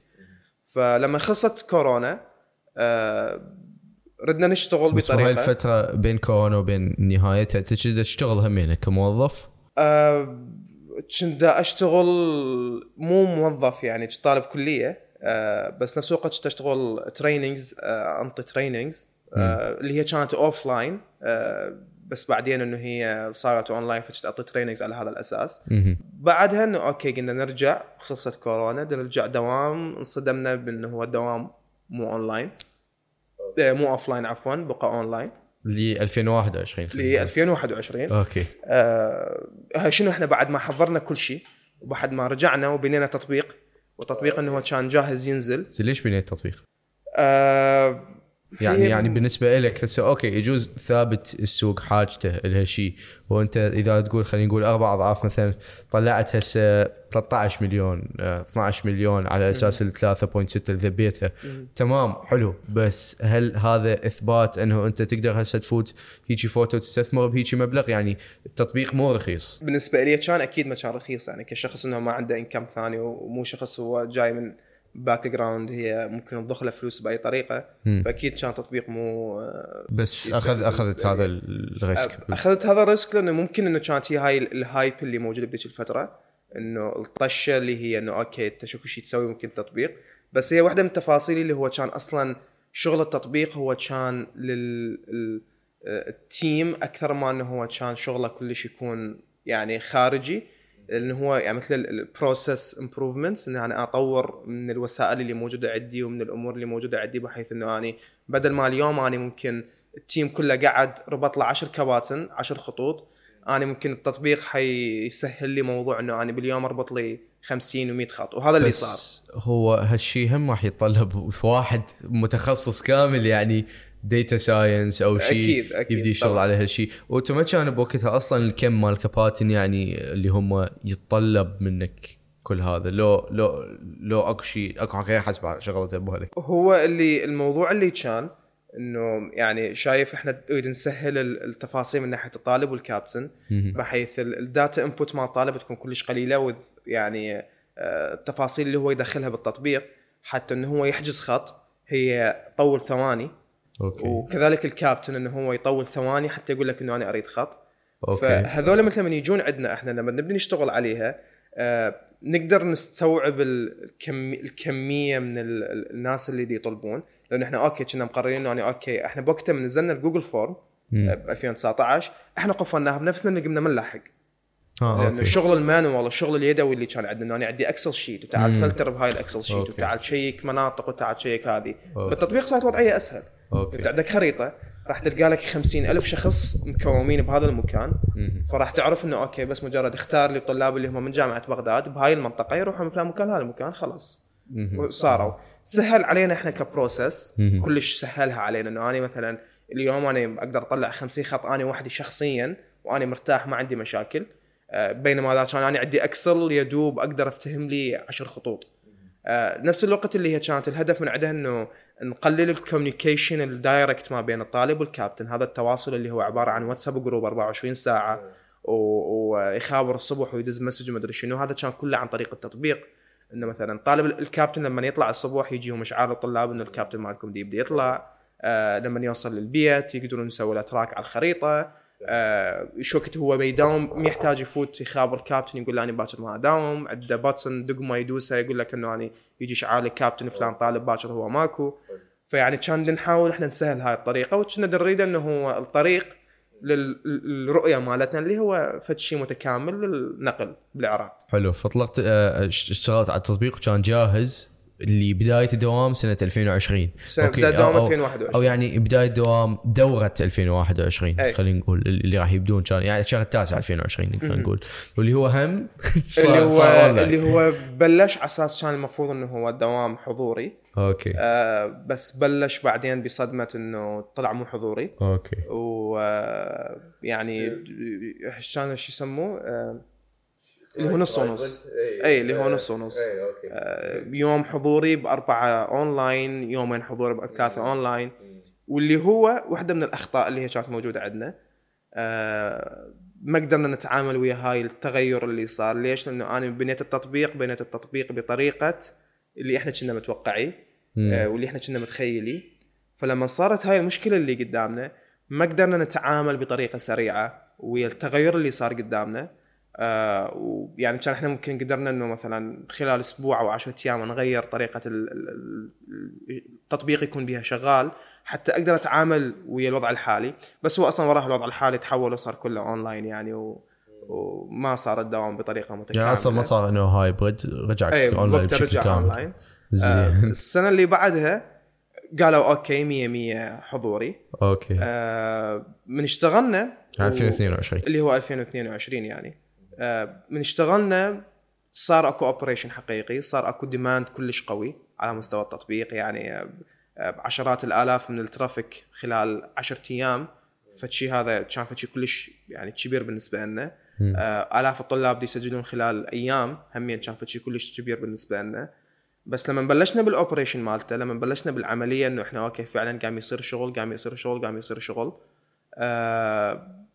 فلما خلصت كورونا آه، ردنا نشتغل بس هاي بطريقه الفترة بين كورونا وبين نهايتها تقدر تشتغل همين كموظف؟ آه، كنت دا أشتغل مو موظف يعني كنت طالب كلية آه، بس نفس الوقت كنت أشتغل trainings أنطي trainings اللي هي كانت offline بس بعدين انه هي صارت اون لاين فكنت اعطي trainings على هذا الأساس. بعدها إنه okay قلنا نرجع خلصت كورونا نرجع دوام انصدمنا بإنه هو الدوام مو اونلاين مو offline عفوا بقى اونلاين ل 2021 ل 2021 okay. آه شنو إحنا بعد ما حضرنا كل شيء وبعد ما رجعنا وبنينا تطبيق والتطبيق إنه هو كان جاهز ينزل. ليش بنيت التطبيق؟ آه يعني هي- يعني بالنسبة لك هسه okay يجوز ثابت السوق حاجته لها شيء وأنت إذا تقول خلينا نقول أربع أضعاف مثلا طلعت هسه 13 مليون آه، 12 مليون على أساس ال 3.6 اللي ذبيتها. تمام حلو. بس هل هذا إثبات إنه أنت تقدر هسه تفوت هيجي فوتو تستثمر بهيجي مبلغ؟ يعني التطبيق مو رخيص. بالنسبة لي كان أكيد ما كان رخيص يعني كشخص إنه ما عنده income ثاني ومو شخص هو جاي من background هي ممكن تضخ له فلوس بأي طريقة مم. فأكيد كان تطبيق مو آه، بس اخذ أخذت هذا. ال risk أخذت هذا الريسك لأنه ممكن إنه كانت هي هاي ال hype اللي موجودة بذيك الفترة إنه الطشة اللي هي إنه okay انت شوف شيء تسوي ممكن تطبيق بس هي واحدة من التفاصيل اللي هو كان أصلا شغل التطبيق هو كان لل team أكثر ما إنه هو كان شغله كلش يكون يعني خارجي لأنه هو يعني مثل ال process improvements انه أنا أطور من الوسائل اللي موجودة عندي ومن الأمور اللي موجودة عندي بحيث إنه أني بدل ما اليوم أني ممكن ال team كله قعد ربط له 10 كباتن 10 خطوط أنا ممكن التطبيق حيسهل لي موضوع إنه أنا باليوم أربط لي 50 و100 خط. وهذا اللي صار. هو هالشيء هم راح يتطلب واحد متخصص كامل يعني data science أو شيء أكيد- أكيد يبدي يشتغل. على هالشيء وأنتم ما كان بوقتها أصلا الكم مال كباتن يعني اللي هم يتطلب منك كل هذا لو لو لو أكو شيء أكو غير حسب شغلته ببالك هو اللي الموضوع اللي كان إنه يعني شايف إحنا نريد نسهل ال- التفاصيل من ناحية الطالب والكابتن. بحيث ال- ال data input مال الطالب تكون كلش قليلة وذ يعني آه، التفاصيل اللي هو يدخلها بالتطبيق حتى إنه هو يحجز خط هي طول ثواني okay وكذلك الكابتن إنه هو يطول ثواني حتى يقول لك إنه أنا أريد خط okay فهذول مثل لما يجون عندنا إحنا لما نبدا نشتغل عليها آه نقدر نستوعب الكم الكمية من ال- ال- الناس اللي دي يطلبون لأن إحنا okay كنا مقررين إنه يعني okay إحنا بوقتها من نزلنا ال Google Form. ب 2019 إحنا قفلناها بنفسنا اللي قمنا ما نلحق آه لأن okay الشغل ال manual الشغل اليدوي اللي كان عندنا أنا عندي Excel sheet وتعال. فلتر بهاي ال Excel sheet okay. وتعال check مناطق وتعال check هذه. بالتطبيق صارت وضعية أسهل انت okay عندك خريطة راح تلقى لك خمسين ألف شخص مكومين بهذا المكان. فراح تعرف إنه okay بس مجرد اختار لي الطلاب اللي هم من جامعة بغداد بهاي المنطقة يروحوا من فلان مكان هذا المكان خلاص. صاروا سهل علينا إحنا ك process. كلش سهلها علينا. إنه أنا مثلا اليوم أنا أقدر أطلع 50 خط أنا وحدي شخصيا وأنا مرتاح ما عندي مشاكل. آه، بينما إذا كان أنا عندي Excel يدوب أقدر أفتهم لي 10 خطوط. نفس الوقت اللي هي كانت الهدف من عندها إنه نقلل ال communication ال direct ما بين الطالب والكابتن. هذا التواصل اللي هو عبارة عن واتساب group 24 ساعة و- ويخابر الصبح ويدز message ومدري شنو. هذا كان كله عن طريق التطبيق. إنه مثلا طالب الكابتن لما يطلع الصبح يجيهم اشعار للطلاب إنه الكابتن مالكم دي يبدأ يطلع. آه لما يوصل للبيت يقدرون يسوي له تراك على الخريطة. آه شو وقت هو ما يداوم ما يحتاج يفوت يخابر الكابتن يقول له أنا باكر ما أداوم. عنده باتسون دقمه يدوسها يقول لك انه أنا يجي اشعار الكابتن فلان طالب باكر هو ماكو. فيعني كان نحاول إحنا نسهل هاي الطريقة. وكنا نريد إنه هو الطريق للرؤية مالتنا اللي هو فد شيء متكامل للنقل بالعراق. حلو فطلقت آه، اشت- اشتغلت على التطبيق وكان جاهز. لبدايه الدوام سنة 2020 سنة okay، بداية دوام أو- أو- 2021. أو يعني بداية دوام دورة 2021 أي. خلينا نقول اللي راح يبدون كان يعني الشهر التاسع 2020 نقدر نقول. واللي هو هم اللي هو. اللي هو بلش على أساس كان المفروض إنه هو دوام حضوري. okay. آه بس بلش بعدين بصدمة إنه طلع مو حضوري. okay. و آه، كان شو يسموه؟ آه اللي هو نص ونص. اي اللي هو نص ونص. آه، يوم حضوري بأربعة أونلاين يومين حضوري بثلاثة أونلاين. واللي هو واحدة من الأخطاء اللي هي كانت موجودة عندنا. آه، ما قدرنا نتعامل ويا هاي التغير اللي صار. ليش؟ لأنه أنا بنيت التطبيق بنيت التطبيق بطريقة اللي إحنا كنا متوقعين مم. آه، واللي إحنا كنا متخيلين فلما صارت هاي المشكلة اللي قدامنا ما قدرنا نتعامل بطريقة سريعة ويا التغير اللي صار قدامنا. آه ويعني كان إحنا ممكن قدرنا إنه مثلا خلال أسبوع أو 10 أيام نغير طريقة ال- ال- ال- التطبيق يكون بها شغال حتى أقدر أتعامل ويا الوضع الحالي. بس هو أصلا وراه الوضع الحالي تحول وصار كله أونلاين يعني و وما صار الدوام بطريقة متكاملة. يعني أصلا ما صار إنه hybrid رجع اي أونلاين بشكل رجع كامل. أونلاين. آه السنة اللي بعدها قالوا okay 100 100 حضوري. okay. آه من اشتغلنا يعني 2022 اللي هو 2022 يعني. من اشتغلنا صار أكو operation حقيقي صار أكو demand كلش قوي على مستوى التطبيق. يعني آه، بعشرات الآلاف من ال traffic خلال 10 أيام. فشي هذا كان فشي كلش يعني كبير بالنسبة لنا. آه، آلاف الطلاب دي يسجلون خلال أيام. همين كان فشي كلش كبير بالنسبة لنا. بس لما بلشنا بال operation مالته لما بلشنا بالعملية إنه إحنا okay فعلا قام يصير شغل قام يصير شغل قام يصير شغل آه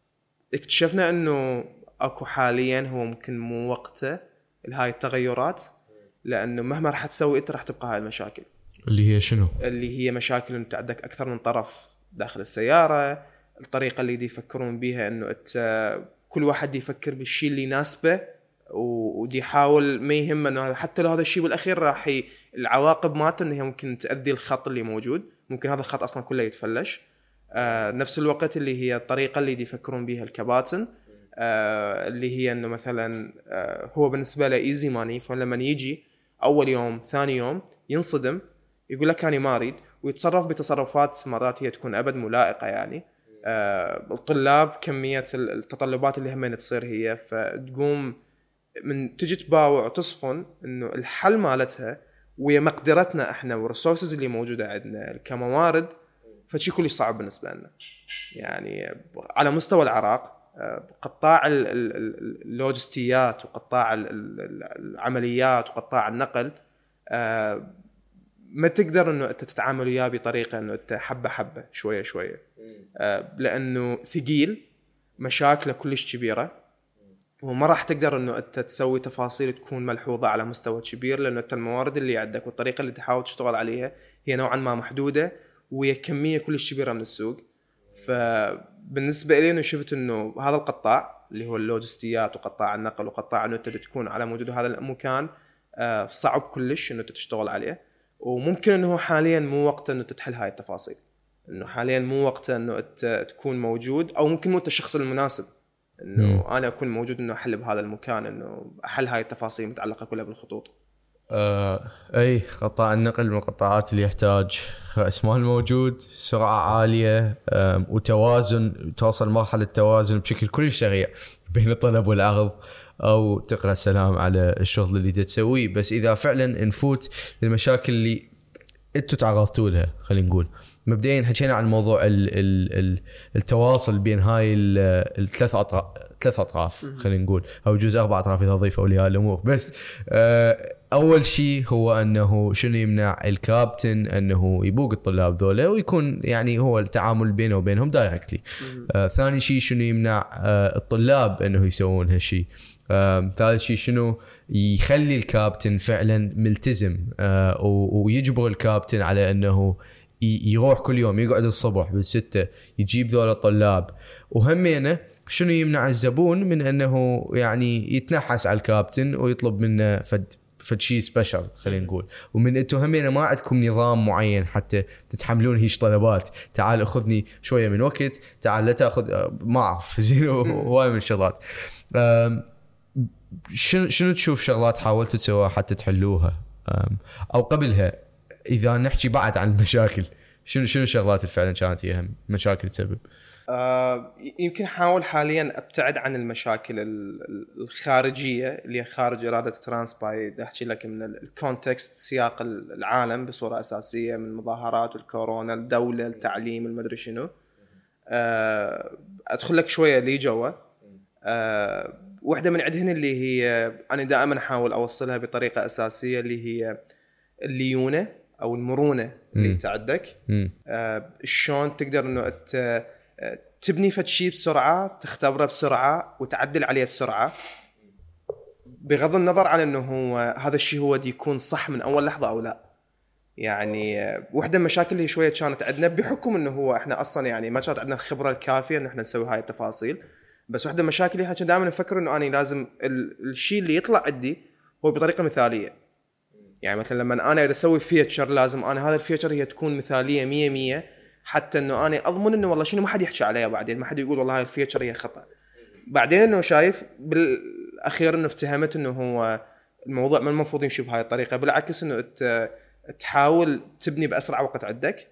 اكتشفنا إنه اكو حاليا هو ممكن مو وقته لهاي التغيرات لأنه مهما راح تسوي إنت راح تبقى هاي المشاكل. اللي هي شنو؟ اللي هي مشاكل انت عندك أكثر من طرف داخل السيارة الطريقة اللي دي يفكرون بيها إنه إنت كل واحد يفكر بالشيء اللي يناسبه ودي يحاول ما يهمه إنه حتى لو هذا الشيء بالأخير راح ي... العواقب مالته انه هي ممكن تأذي الخط اللي موجود. ممكن هذا الخط أصلا كله يتفلش. آه نفس الوقت اللي هي الطريقة اللي دي يفكرون بيها الكباتن آه اللي هي إنه مثلا آه هو بالنسبة له ايزي ماني فلما يجي أول يوم ثاني يوم ينصدم يقول لك أنا ما أريد ويتصرف بتصرفات مرات هي تكون أبد ملائقة يعني آه، الطلاب كمية ال- التطلبات اللي هم تصير هي فتقوم من تجي تباوع وتصفن إنه الحل مالتها ويا مقدرتنا إحنا والريسورسز اللي موجودة عندنا كموارد فشي كلش صعب بالنسبة لنا. يعني على مستوى العراق قطاع ال- ال- ال- اللوجستيات وقطاع ال- ال- العمليات وقطاع النقل آه، ما تقدر إنه أنت تتعامل وياه بطريقة إنه أنت حبة حبة شوية شوية. آه، لأنه ثقيل مشاكله كلش كبيرة. وما راح تقدر إنه أنت تسوي تفاصيل تكون ملحوظة على مستوى كبير لأنه أنت الموارد اللي عندك والطريقة اللي تحاول تشتغل عليها هي نوعا ما محدودة وهي كمية كلش كبيرة من السوق. فبالنسبه لي انه شفت إنه هذا القطاع اللي هو اللوجستيات وقطاع النقل وقطاع إنه انت تكون على موجود هذا المكان آه، صعب كلش إنه انت تشتغل عليه. وممكن إنه حاليا مو وقته إنه تحل هاي التفاصيل. إنه حاليا مو وقته إنه انت تكون موجود أو ممكن مو انت الشخص المناسب. إنه أنا أكون موجود إنه أحل بهذا المكان إنه أحل هاي التفاصيل المتعلقه كلها بالخطوط. آه اي قطاع النقل من القطاعات اللي يحتاج راس مال موجود سرعة عالية وتوازن توصل مرحلة توازن بشكل كلش سريع بين الطلب والعرض أو تقرأ السلام على الشغل اللي تسويه. بس إذا فعلا نفوت للمشاكل اللي أنتم تعرضتوا لها خلينا نقول. مبدئيا حكينا عن موضوع ال ال ال التواصل بين هاي ال- الثلاث اطراف ثلاث أطراف خلينا نقول أو جزء أربع أطراف إذا أضيف أولياء الأمور. بس آه أول شيء هو أنه شنو يمنع الكابتن أنه يبوق الطلاب ذولا ويكون يعني هو التعامل بينه وبينهم دايركتلي آه ثاني شيء شنو يمنع آه الطلاب أنه يسوون هالشيء آه ثالث شيء شنو يخلي الكابتن فعلا ملتزم آه ويجبر الكابتن على أنه يروح كل يوم يقعد الصبح بالستة يجيب ذول الطلاب. وهمينه شنو يمنع الزبون من أنه يعني يتنحس على الكابتن ويطلب منه فد. فد شيء سبيشل خلينا نقول. ومن أنتم همينه ما عندكم نظام معين حتى تتحملون هيش طلبات. تعال خذني شوية من وقت. تعال لا تاخذ آه، ما اعرف زين هواي من الشغلات. شنو شنو تشوف شغلات حاولتوا تسووها حتى تحلوها؟ أو قبلها إذا نحكي بعد عن المشاكل شنو شنو الشغلات اللي فعلا كانت هي مشاكل تسبب. آه، يمكن احاول حاليا أبتعد عن المشاكل ال- ال- الخارجية اللي خارج إرادة ترانسباي بدي أحكي لك من ال- ال context سياق ال- العالم بصورة أساسية من المظاهرات والكورونا الدولة التعليم المدري شنو. آه، أدخل لك شوية لي جوا. آه، واحدة من عندهن اللي هي أنا دائما أحاول أوصلها بطريقة أساسية اللي هي الليونة أو المرونة اللي مم. آه، شلون تقدر إنه انت تبني فد شيء بسرعة تختبره بسرعة وتعدل عليه بسرعة. بغض النظر عن إنه هو هذا الشيء هو دي يكون صح من أول لحظة أو لا. يعني واحدة من المشاكل اللي شوية كانت عندنا بحكم إنه هو إحنا أصلا يعني ما كانت عندنا الخبرة الكافية انه إحنا نسوي هاي التفاصيل. بس واحدة من المشاكل اللي إحنا كنا دائما نفكر إنه أنا لازم ال- الشيء اللي يطلع عندي هو بطريقة مثالية. يعني مثلا لما أنا اذا أسوي feature لازم أنا هذا ال feature هي تكون مثالية 100 100 حتى إنه أنا أضمن إنه والله شنو ما حد يحكي عليها بعدين ما حد يقول والله هاي ال feature هي خطأ. بعدين إنه شايف بالأخير إنه افتهمت إنه هو الموضوع ما المفروض يمشي بهاي الطريقة بالعكس إنه تحاول تبني بأسرع وقت عندك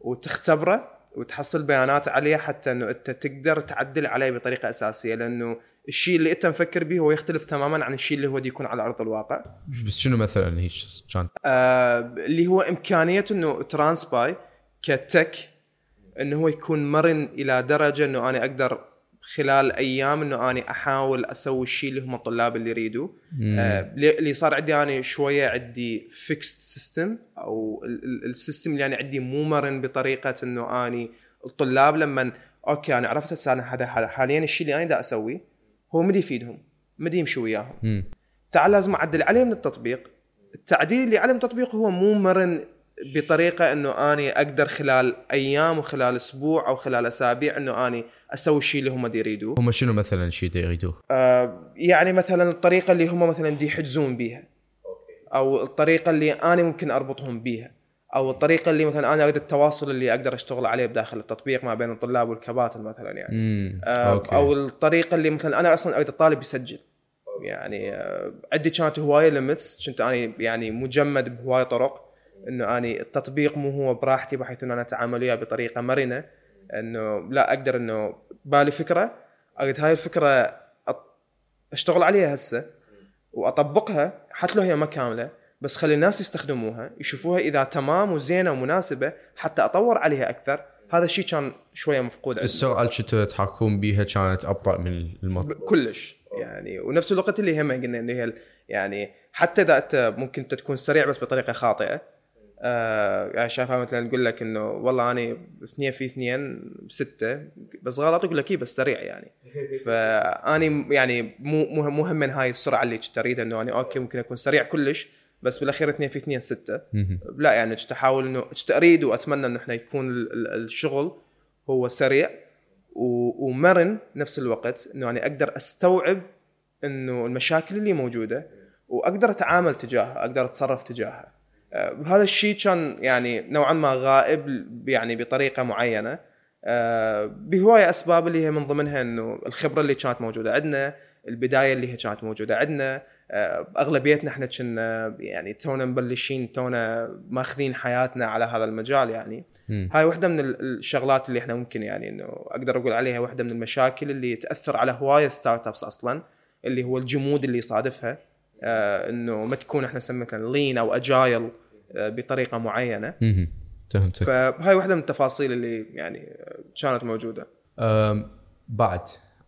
وتختبره وتحصل بيانات عليه حتى إنه أنت تقدر تعدل عليه بطريقة أساسية لأنه الشيء اللي أنت مفكر به هو يختلف تماما عن الشيء اللي هو دي يكون على أرض الواقع. بس شنو مثلا هيك كان آه اللي هو إمكانية إنه ترانسباي كتك إنه هو يكون مرن إلى درجة إنه أنا أقدر خلال أيام إنه أنا أحاول أسوي الشيء اللي هم الطلاب اللي يريدوا. آه اللي صار عندي أنا شوية عندي fixed system أو ال- ال- ال system اللي أنا عندي مو مرن بطريقة إنه اني الطلاب لما okay أنا عرفت هسه أنا هذا هذا حاليا الشيء اللي أنا دا أسويه هو مدي يفيدهم مدي يمشي وياهم. تعال لازم أعدل عليه من التطبيق. التعديل اللي عليه من التطبيق هو مو مرن بطريقة إنه أني أقدر خلال أيام وخلال أسبوع أو خلال أسابيع إنه أني أسوي الشيء اللي هم يريدوه. هم شنو مثلا شيء دا يريدوه آه يعني مثلا الطريقة اللي هم مثلا دي يحجزون بيها. أو الطريقة اللي أنا ممكن أربطهم بيها. أو الطريقة اللي مثلا أنا أريد التواصل اللي أقدر أشتغل عليه بداخل التطبيق ما بين الطلاب والكباتن مثلا يعني. امم آه، أو الطريقة اللي مثلا أنا أصلا أريد الطالب يسجل. يعني آه، عندي كانت هواية ليمتس كنت أنا يعني مجمد بهواية طرق. إنه أني التطبيق مو هو براحتي بحيث إنه أنا أتعامل وياه بطريقة مرنة. إنه لا أقدر إنه بالي فكرة. أقعد هاي الفكرة أشتغل عليها هسه وأطبقها حتى لو هي ما كاملة بس خلي الناس يستخدموها يشوفوها إذا تمام وزينة ومناسبة حتى أطور عليها أكثر. هذا الشيء كان شوية مفقود عندنا. السرعه كنتوا تحكون بيها كانت أبطأ من المطلوب كلش. يعني ونفس الوقت اللي هم قلنا إنه هي يعني حتى إذا أنت ممكن تكون سريع بس بطريقة خاطئة آه يعني شايفها مثلا تقول لك إنه والله أنا اثنين في اثنين ستة بس غلط يقول لك اي بس سريع يعني. فاني يعني مو مو مو هم من هاي السرعة اللي كنت اريد إنه أنا okay ممكن أكون سريع كلش بس بالأخير اثنين في اثنين ستة. مهم. لا يعني كنت أحاول إنه كنت أريد وأتمنى إنه إحنا يكون ال- ال- الشغل هو سريع و- ومرن نفس الوقت إنه يعني أقدر أستوعب إنه المشاكل اللي موجودة وأقدر أتعامل تجاهها أقدر أتصرف تجاهها. هذا الشيء كان يعني نوعا ما غائب يعني بطريقة معينة. آه، بهواية أسباب اللي هي من ضمنها إنه الخبرة اللي كانت موجودة عندنا البداية اللي هي كانت موجودة عندنا. آه، أغلبيتنا إحنا كنا يعني تونا مبلشين تونا ماخذين حياتنا على هذا المجال يعني. مم. هاي واحدة من ال- الشغلات اللي إحنا ممكن يعني إنه أقدر أقول عليها واحدة من المشاكل اللي تأثر على هواية ستارت أبس أصلا اللي هو الجمود اللي يصادفها. آه إنه ما تكون إحنا مثلا lean أو agile آه بطريقة معينة. فهمت فهاي واحدة من التفاصيل اللي يعني آه، كانت موجودة. بعد.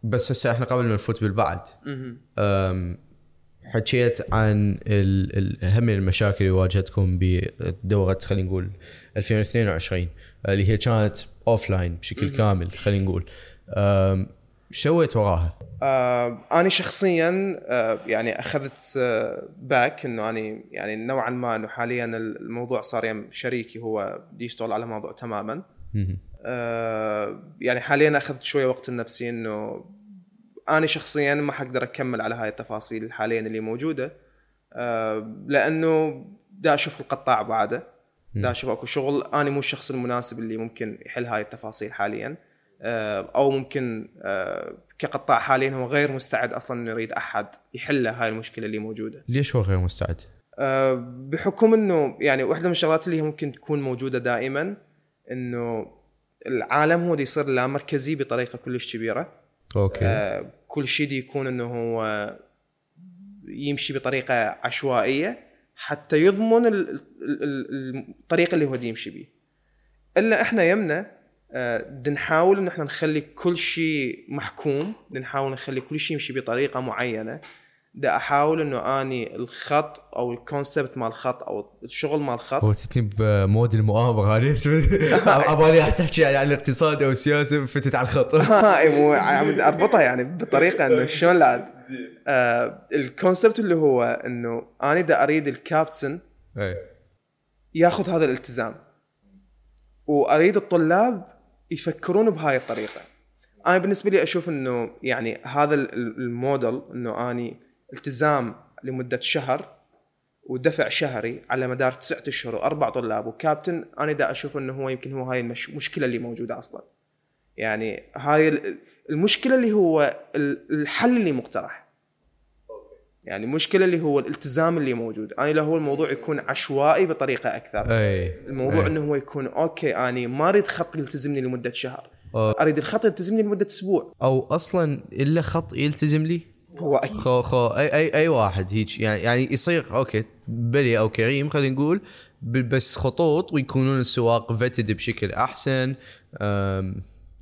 بس هسه إحنا قبل ما نفوت بالبعد. حكيت عن ال- ال- أهم المشاكل اللي واجهتكم بدورة خلينا نقول 2022 اللي هي كانت offline بشكل كامل خلينا نقول. إيش سويت وراها؟ آه أنا شخصيا آه يعني أخذت آه back إنه أنا يعني نوعا ما إنه حاليا الموضوع صار يم شريكي هو يشتغل على الموضوع تماما. آه يعني حاليا أخذت شوية وقت لنفسي إنه أنا شخصيا ما حقدر أكمل على هاي التفاصيل حاليا اللي موجودة. آه لأنه دا أشوف القطاع بعده. دا أشوف أكو شغل أنا مو الشخص المناسب اللي ممكن يحل هاي التفاصيل حاليا. آه أو ممكن آه كقطاع حاليا هو غير مستعد أصلا إنه يريد أحد يحل هاي المشكلة اللي موجودة. ليش هو غير مستعد؟ آه، بحكم إنه يعني واحدة من الشغلات اللي ممكن تكون موجودة دائما إنه العالم هو دي يصير لا مركزي بطريقة كلش كبيرة. أوكي. آه، كل شيء دي يكون إنه هو يمشي بطريقة عشوائية حتى يضمن ال- ال- ال- الطريقة اللي هو دي يمشي بيه. إلا إحنا يمنا آه، بدنا نحاول إن إحنا نخلي كل شيء محكوم بدنا نحاول نخلي كل شيء يمشي بطريقة معينة. دا أحاول إنه آني الخط أو الكونسبت مال الخط أو الشغل مال الخط. هو تتني بمود المؤامرة. أنا أبغى تحكي عن الاقتصاد أو السياسة فتت على الخط. هاي مو عم اربطها يعني بطريقة إنه شلون لعد آه الكونسبت اللي هو إنه أنا دا أريد الكابتن. ياخذ هذا الالتزام. وأريد الطلاب يفكرون بهاي الطريقة. أنا بالنسبة لي أشوف إنه يعني هذا ال- ال- الموديل إنه أني التزام لمدة شهر ودفع شهري على مدار تسعة أشهر وأربع طلاب. وكابتن أنا دا أشوف إنه هو يمكن هو هاي المش- المشكلة اللي موجودة أصلا. يعني هاي ال- المشكلة اللي هو ال- الحل اللي مقترح. يعني المشكلة اللي هو الالتزام اللي موجود. أنا لو هو الموضوع يكون عشوائي بطريقة أكثر. أي. الموضوع إيه. إنه هو يكون okay اني ما أريد خط يلتزمني لمدة شهر. أه. أريد الخط يلتزمني لمدة أسبوع. أو أصلا إلا خط يلتزم لي؟ هو أكيد خو خو أي أي أي واحد هيك. يعني يعني يصير okay بلي أو كريم خلينا نقول بس خطوط ويكونون السواق vetted بشكل أحسن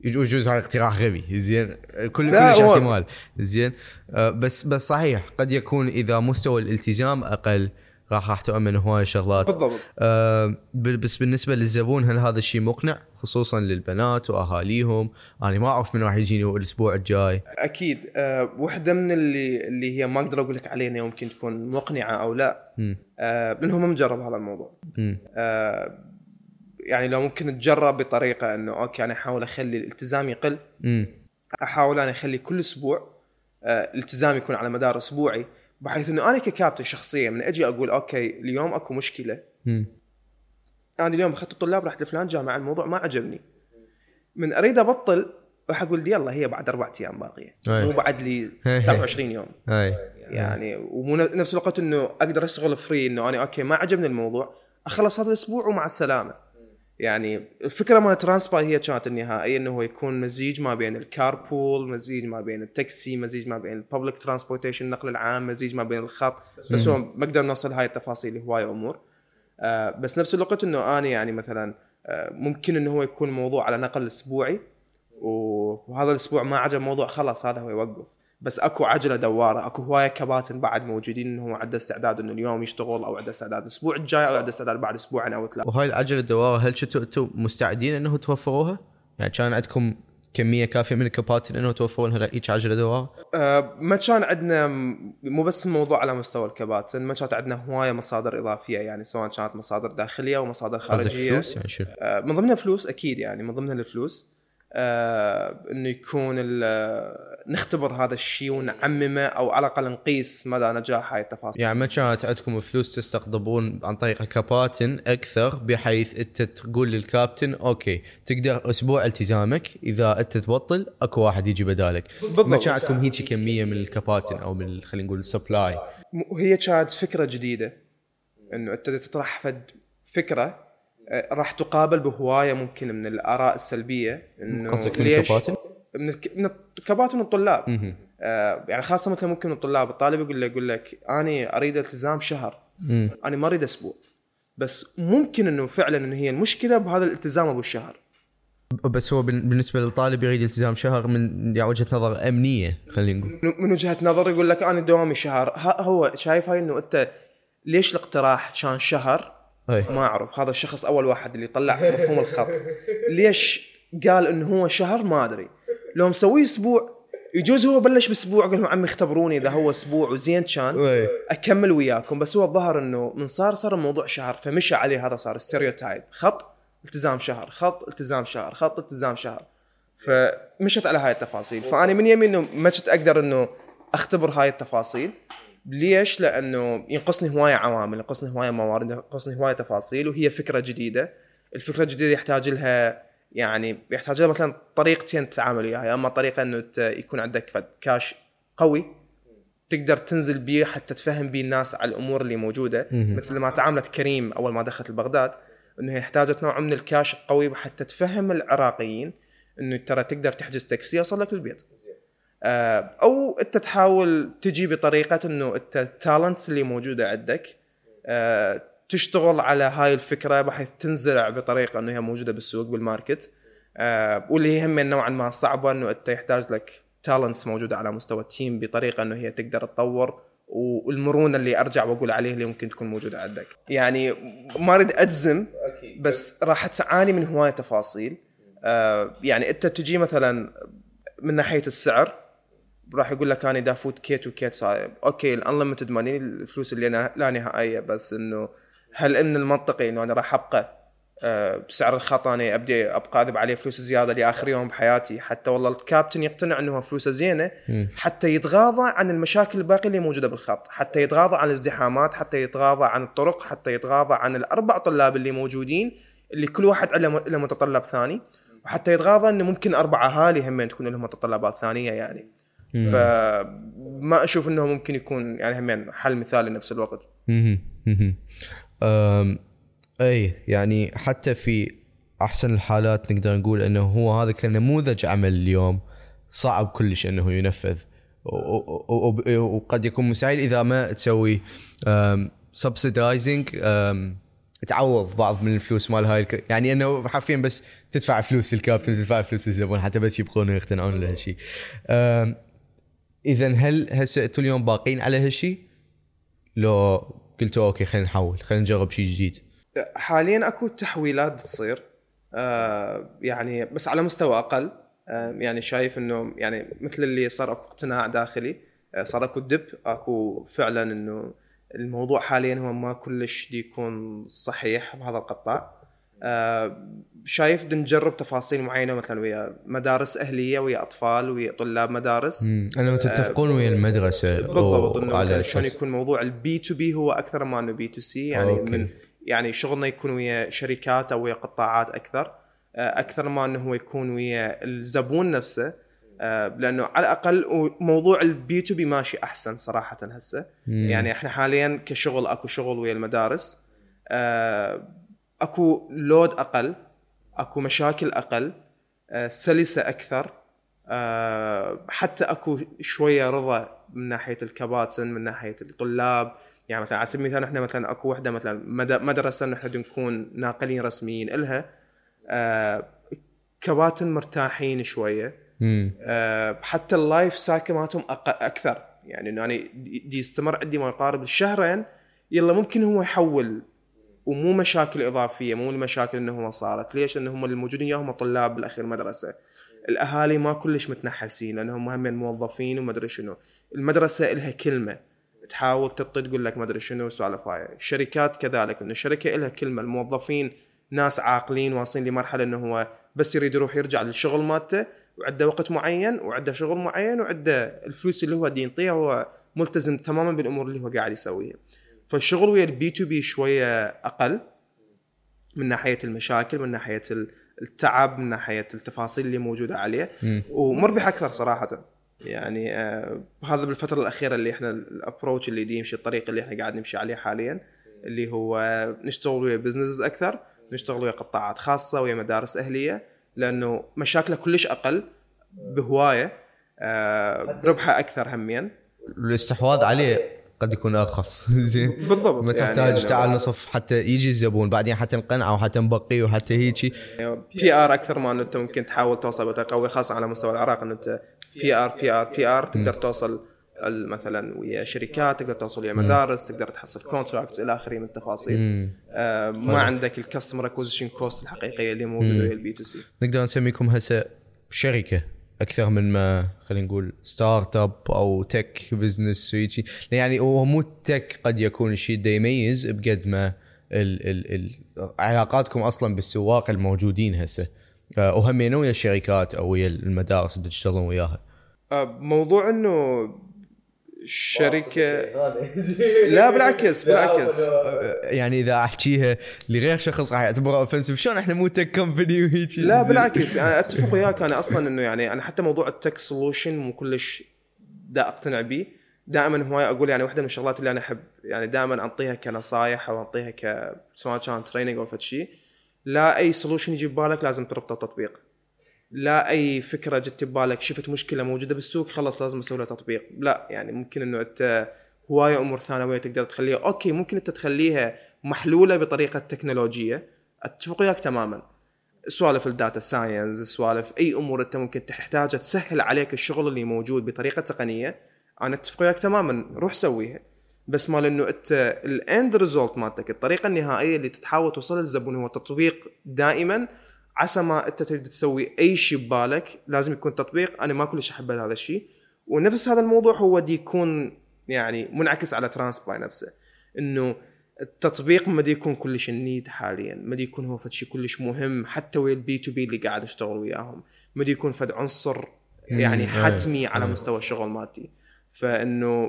يجوز هذا اقتراح غبي. زين. كل لا، كلش هو- احتمال. زين. أه، بس بس صحيح قد يكون إذا مستوى الالتزام أقل. راح راح تؤمن هواي شغلات بالضبط. آه، بس بالنسبة للزبون هل هذا الشيء مقنع؟ خصوصا للبنات وأهاليهم. أنا ما أعرف من راح يجيني الأسبوع الجاي. أكيد. أه وحدة من اللي اللي هي ما أقدر أقول لك عليها إنها ممكن تكون مقنعة أو لا. لأنه ما مجرب هذا الموضوع. يعني لو ممكن تجرب بطريقة إنه أوكي أنا أحاول أخلي الالتزام يقل. مم. أحاول أنا أخلي كل أسبوع آه، الالتزام يكون على مدار أسبوعي بحيث إنه أنا ككابتن شخصيا من أجي أقول أوكي اليوم أكو مشكلة. مم. أنا اليوم أخذت الطلاب رحت لفلان جامعة الموضوع ما عجبني. من أريد أبطل راح أقول يلا هي بعد أربع أيام باقية. أي. مو بعد لي 27 يوم. اي يعني ومو نفس الوقت إنه أقدر أشتغل free إنه أنا أوكي ما عجبني الموضوع أخلص هذا الأسبوع ومع السلامة. يعني الفكرة مال ترانسباي هي كانت النهائية إنه يكون مزيج ما بين ال carpool مزيج ما بين التاكسي مزيج ما بين ال public transportation النقل العام مزيج ما بين الخط. بس هو ما نقدر نوصل هاي التفاصيل هواي أمور. آه بس نفس الوقت إنه أنا يعني مثلا آه ممكن إنه هو يكون موضوع على نقل أسبوعي. وهذا الأسبوع ما عجب الموضوع خلاص هذا هو يوقف. بس اكو عجلة دوارة اكو هواية كباتن بعد موجودين انه هو عنده استعداد إنه اليوم يشتغل أو عنده استعداد الأسبوع الجاي أو عنده استعداد بعد أسبوعين أو ثلاثة وهاي العجلة الدوارة هل كنتوا أنتم مستعدين إنه توفروها؟ يعني كان عندكم كمية كافية من الكباتن إنه توفرون لها هيك عجلة دوارة؟ آه ما كان عندنا مو بس الموضوع على مستوى الكباتن ما كانت عندنا هواية مصادر إضافية يعني سواء كانت مصادر داخلية أو مصادر قصدك خارجية فلوس يعني شو؟ آه من ضمنها فلوس أكيد يعني من ضمنها الفلوس آه إنه يكون ال- نختبر هذا الشيء ونعممه أو على الأقل نقيس مدى نجاح هاي التفاصيل. يعني ما كانت عندكم فلوس تستقطبون عن طريق كباتن أكثر بحيث أنت تقول للكابتن okay تقدر أسبوع التزامك إذا أنت تبطل أكو واحد يجي بدالك. بالضبط. ما كان عندكم هيك كمية من الكباتن أو من خلينا نقول ال supply؟ وهي كانت فكرة جديدة إنه أنت تطرح فد فكره آه، راح تقابل بهواية ممكن من الآراء السلبية إنه قصدك من الكباتن؟ من الك... من الكباتن والطلاب. آه يعني خاصة مثلا ممكن الطلاب الطالب يقول لك يقول لك أنا أريد التزام شهر. مم. أنا ما أريد أسبوع. بس ممكن إنه فعلا انه هي المشكلة بهذا الالتزام أبو الشهر. بس هو بال- بالنسبة للطالب يريد التزام شهر من يعني وجهة نظر أمنية خلينا نقول. من- من وجهة نظر يقول لك أنا دوامي شهر. ها هو شايف هاي إنه أنت ليش الاقتراح كان شهر؟ أي. ما أعرف هذا الشخص أول واحد اللي طلع مفهوم الخط. ليش قال إنه هو شهر؟ ما أدري. لو مسويه أسبوع يجوز هو بلش بأسبوع قال لهم عمي اختبروني إذا هو أسبوع وزين كان. أكمل وياكم. بس هو الظاهر إنه من صار صار الموضوع شهر فمشى عليه هذا صار ستيريوتايب خط التزام شهر. خط التزام شهر. خط التزام شهر. فمشت على هاي التفاصيل. فأنا من يمي إنه ما كنت أقدر إنه أختبر هاي التفاصيل. ليش؟ لأنه ينقصني هواية عوامل، ينقصني هواية موارد، ينقصني هواية تفاصيل وهي فكرة جديدة، الفكرة الجديدة يحتاج لها يعني يحتاج لها مثلا طريقتين تتعامل وياها، يا إما طريقة إنه يكون عندك كاش قوي تقدر تنزل بيه حتى تفهم بيه الناس على الأمور اللي موجودة. مثل ما تعاملت كريم أول ما دخلت بغداد إنه هي احتاجت نوع من الكاش القوي حتى تفهم العراقيين إنه ترى تقدر تحجز تاكسي يوصل لك البيت أو أنت تحاول تجي بطريقة إنه أنت ال talents اللي موجودة عندك آه، تشتغل على هاي الفكرة بحيث تنزرع بطريقة إنه هي موجودة بالسوق بال market آه، واللي هي هم نوعا ما صعبة إنه أنت يحتاج لك talents موجودة على مستوى ال team بطريقة إنه هي تقدر تطور والمرونة اللي أرجع وأقول عليه اللي ممكن تكون موجودة عندك. يعني ما أريد أجزم بس راح تعاني من هواية تفاصيل. آه، يعني أنت تجي مثلا من ناحية السعر راح يقول لك أنا دا فوت كيت وكيت صاير. okay ال unlimited money الفلوس اللي أنا لا نهائية بس إنه هل إن المنطقي إنه أنا راح أبقى آه، بسعر الخط أنا أبدي أبقى اذب عليه فلوس زيادة لآخر يوم بحياتي حتى والله الكابتن يقتنع إنه فلوسه زينة. حتى يتغاضى عن المشاكل الباقية اللي موجودة بالخط حتى يتغاضى عن الازدحامات حتى يتغاضى عن الطرق حتى يتغاضى عن الأربع طلاب اللي موجودين اللي كل واحد له متطلب ثاني وحتى يتغاضى إنه ممكن أربع أهالي هم تكون لهم متطلبات ثانية يعني فما أشوف إنه ممكن يكون يعني همين حل مثالي نفس الوقت. أي يعني حتى في أحسن الحالات نقدر نقول إنه هو هذا كنموذج عمل اليوم صعب كلش إنه ينفذ. وقد يكون مستحيل إذا ما تسوي سبسيدايزنج تعوض بعض من الفلوس مال هاي الك... يعني إنه حرفيا بس تدفع فلوس للكابتن تدفع فلوس للزبون حتى بس يبقون يقتنعون لهالشيء اذا هل هسه أنتم اليوم باقين على هالشيء؟ لو قلتوا أوكي خلينا نحول خلينا نجرب شيء جديد. حاليا أكو تحويلات تصير آه يعني بس على مستوى أقل. آه يعني شايف إنه يعني مثل اللي صار أكو اقتناع داخلي آه صار أكو دب أكو فعلا إنه الموضوع حاليا هو ما كلش يكون صحيح بهذا القطاع. شايف بدنا نجرب تفاصيل معينة مثلا ويا مدارس أهلية ويا أطفال ويا طلاب مدارس. أنا تتفقون ويا المدرسة بالضبط إنه شلون يكون موضوع ال B2B هو أكثر ما إنه B2C يعني okay. من يعني شغلنا يكون ويا شركات أو ويا قطاعات أكثر آه، أكثر ما إنه هو يكون ويا الزبون نفسه آه، لأنه على الأقل موضوع ال B2B ماشي أحسن صراحة هسه. يعني إحنا حاليا كشغل أكو شغل ويا المدارس آه، أكو load أقل أكو مشاكل أقل آه، سلسة أكثر آه، حتى أكو شوية رضا من ناحية الكباتن من ناحية الطلاب. يعني مثلا على سبيل المثال إحنا مثلا أكو وحدة مثلا مد- مدرسة نحن نكون ناقلين رسميين إلها آه، كباتن مرتاحين شوية. حتى ال life cycle مالتهم أكثر. يعني إنه دي دي يستمر عندي ما يقارب الشهرين يلا ممكن هو يحول ومو مشاكل إضافية مو المشاكل إنه صارت. ليش؟ لأن هم الموجودين ياهم طلاب بالأخير مدرسة. الأهالي ما كلش متنحسين لأنهم هم موظفين وما أدري شنو. المدرسة لها كلمة. تحاول تطي تقول لك ما أدري شنو سوالف هاي. الشركات كذلك. إنه الشركة لها كلمة. الموظفين ناس عاقلين واصلين لمرحلة إنه هو بس يريد يروح يرجع للشغل مالته وعنده وقت معين وعنده شغل معين وعنده الفلوس اللي هو دي ينطيها هو ملتزم تماما بالأمور اللي هو قاعد يسويها. فالشغل ويا ال B2B شوية أقل من ناحية المشاكل من ناحية ال- التعب من ناحية التفاصيل اللي موجودة عليه. ومربح أكثر صراحة. يعني آه هذا بالفترة الأخيرة اللي إحنا ال approach اللي دي يمشي الطريق اللي إحنا قاعد نمشي عليه حاليا اللي هو نشتغل ويا businesses أكثر نشتغل ويا قطاعات خاصة ويا مدارس أهلية لأنه مشاكله كلش أقل بهواية آه ربحه أكثر هميا الاستحواذ عليه قد يكون أرخص. زين. بالضبط ما يعني تحتاج إنه- تعال نصف حتى يجي الزبون بعدين حتى نقنعه وحتى نبقيه وحتى هيجي PR أكثر ما أنت ممكن تحاول توصل بتقوي خاصة على مستوى العراق انه أنت PR PR PR تقدر توصل مثلا ويا شركات تقدر توصل ويا مدارس تقدر تحصل contracts إلى آخره من التفاصيل. آه ما عندك ال customer acquisition cost الحقيقية اللي موجودة ويا ال B2C نقدر نسميكم هسه شركة. أكثر من ما خلينا نقول startup أو tech business ويجي يعني هو مو tech قد يكون الشيء اللي يميز بقد ما ال ال ال علاقاتكم أصلا بالسواق الموجودين هسه. آه، وهمين ويا الشركات أو ويا المدارس اللي تشتغلون وياها؟ آه موضوع إنه شركه لا بالعكس بالعكس. يعني إذا أحكيها لغير شخص راح يعتبره offensive شلون إحنا مو tech company وهيجي؟ لا بالعكس. أنا أتفق وياك. أنا أصلا إنه يعني أنا حتى موضوع ال tech solution مو كلش دا أقتنع به دائما هواي أقول يعني واحدة من الشغلات اللي أنا أحب يعني دائما انطيها كنصائح أو انطيها ك سواء كان training أو فد شيء. لا أي solution يجي ببالك لازم تربطه تطبيق. لا أي فكرة جت ببالك شفت مشكلة موجودة بالسوق خلص لازم أسوي لها تطبيق. لا يعني ممكن إنه أنت هواية أمور ثانوية تقدر تخليها. okay ممكن أنت تخليها محلولة بطريقة تكنولوجية. أتفق وياك تماما. سوالف ال data science سوالف أي أمور أنت ممكن تحتاجها تسهل عليك الشغل اللي موجود بطريقة تقنية. أنا أتفق وياك تماما. روح سويها. بس مال إنه أنت ال end result مالتك الطريقة النهائية اللي تحاول توصل للزبون هو تطبيق دائما عسى ما أنت تريد تسوي أي شيء ببالك لازم يكون تطبيق. أنا ما كلش أحب هذا الشيء. ونفس هذا الموضوع هو دي يكون يعني منعكس على ترانسباي نفسه. إنه التطبيق ما دي يكون كلش ال need حاليا. ما دي يكون هو فد شيء كلش مهم. حتى ويا ال B2B اللي قاعد نشتغل وياهم. ما دي يكون فد عنصر يعني مم. حتمي على مستوى الشغل مالتي. فإنه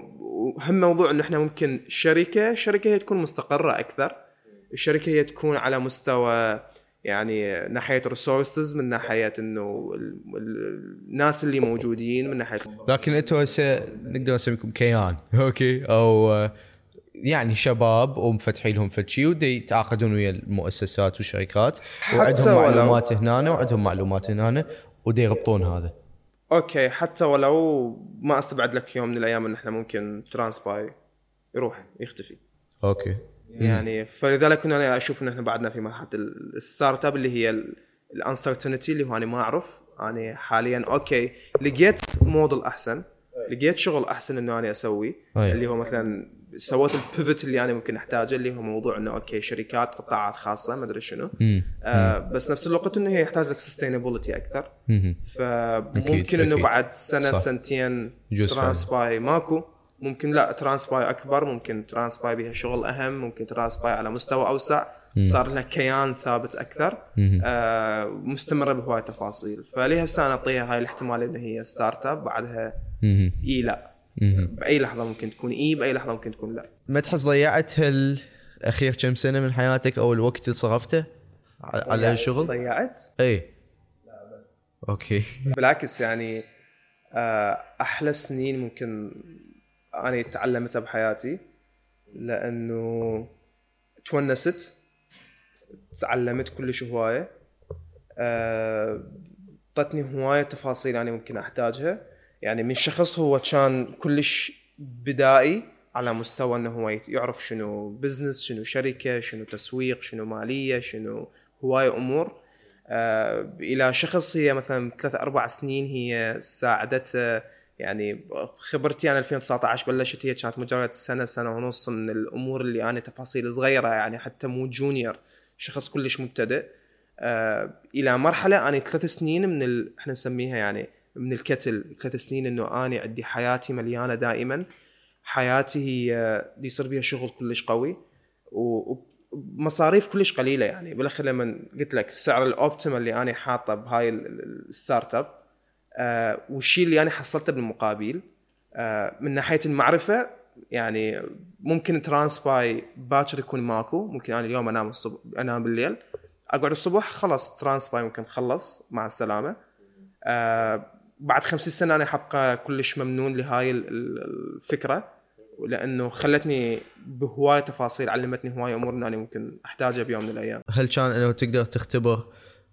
هم موضوع إنه إحنا ممكن شركة شركة هي تكون مستقرة أكثر. الشركة هي تكون على مستوى يعني ناحية resources من ناحية إنه ال- ال- الناس اللي موجودين من ناحية لكن أنتم هسه نقدر نسميكم كيان okay؟ أو آه، يعني شباب ومفتحين لهم فد شيء ودي يتعاقدون ويا المؤسسات والشركات وعندهم معلومات هنا وعندهم معلومات هنا ودي يربطون هذا. okay حتى ولو ما أستبعد لك يوم من الأيام إن إحنا ممكن ترانسباي يروح يختفي. okay. يعني فلذلك كنا أنا أشوف إن إحنا بعدنا في مرحلة ال- ال startup اللي هي ال uncertainty اللي هو أنا ما أعرف. أنا حاليا okay لقيت موديل أحسن. لقيت شغل أحسن إنه أنا أسوي. أي. اللي هو مثلا سويت ال pivot اللي أنا ممكن أحتاجه اللي هو موضوع إنه okay شركات قطاعات خاصة ما أدري شنو. آه بس نفس الوقت إنه هي يحتاج لك sustainability أكثر. فممكن إنه أكيد. بعد سنة صح. سنتين يجوز فعلا. ترانسباي ماكو. ممكن لا ترانسباي أكبر ممكن ترانسباي بها شغل أهم ممكن ترانسباي على مستوى أوسع. صار لها كيان ثابت أكثر. آه مستمرة بهواي تفاصيل فليه هسه أنا اعطيها هاي الاحتمال ان هي startup بعدها. إي لا. بأي لحظة ممكن تكون إي بأي لحظة ممكن تكون لا. ما تحس ضيعت هالاخير كم سنة من حياتك أو الوقت اللي صرفته على على شغل؟ ضيعت؟ اي okay. بالعكس يعني آه، أحلى سنين ممكن أنا تعلمتها بحياتي لأنه تونست تعلمت كلش هواية. اعطتني هواية تفاصيل أنا ممكن أحتاجها. يعني من شخص هو كان كلش بدائي على مستوى إنه هو يعرف شنو بزنس شنو شركة شنو تسويق شنو مالية شنو هواية أمور. آه إلى شخص هي مثلا ثلاث أربع سنين هي ساعدته يعني خبرتي أنا 2019 بلشت هي كانت مجرد سنة سنة ونص من الأمور اللي أنا تفاصيل صغيرة يعني حتى مو junior شخص كلش مبتدئ. آه إلى مرحلة أنا ثلاث سنين من ال... إحنا نسميها يعني من الكتل ثلاث سنين إنه أنا عندي حياتي مليانة دائما. حياتي هي اللي يصير بيها شغل كلش قوي. ومصاريف كلش قليلة يعني. بالاخير لما قلت لك سعر ال optimal اللي أنا حاطه بهاي ال startup آه والشيء اللي أنا حصلته بالمقابل آه من ناحية المعرفة يعني ممكن ترانسباي باكر يكون ماكو ممكن أنا اليوم أنام الصبح أنام بالليل أقعد الصبح خلص ترانسباي ممكن خلص مع السلامة. آه بعد خمسين سنه أنا حبقى كلش ممنون لهاي الفكرة لأنه خلتني بهواي تفاصيل علمتني هواي أمور اني ممكن أحتاجها بيوم من الأيام. هل كان إنه تقدر تختبر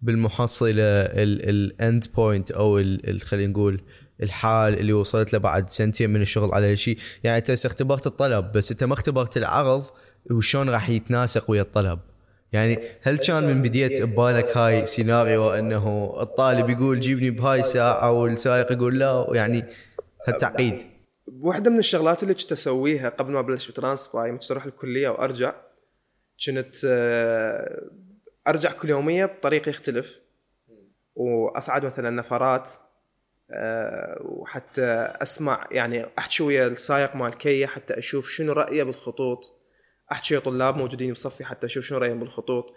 بالمحصلة ال end point أو خلينا نقول الحال اللي وصلت له بعد سنتين من الشغل على هالشيء يعني أنت اختبرت الطلب بس أنت ما اختبرت العرض وشلون راح يتناسق ويا الطلب. يعني هل كان من بديت ببالك هاي سيناريو إنه الطالب يقول جيبني بهاي الساعة والسائق يقول لا؟ يعني هالتعقيد. واحدة من الشغلات اللي كنت أسويها قبل ما أبلش بترانسباي كنت أروح الكلية وأرجع كنت آه، أرجع كل يومية بطريق يختلف وأصعد مثلا نفرات آه، وحتى أسمع يعني أحكي ويا السائق مال كيا حتى أشوف شنو رأيه بالخطوط. أحكي ويا طلاب موجودين بصفي حتى أشوف شنو رأيهم بالخطوط.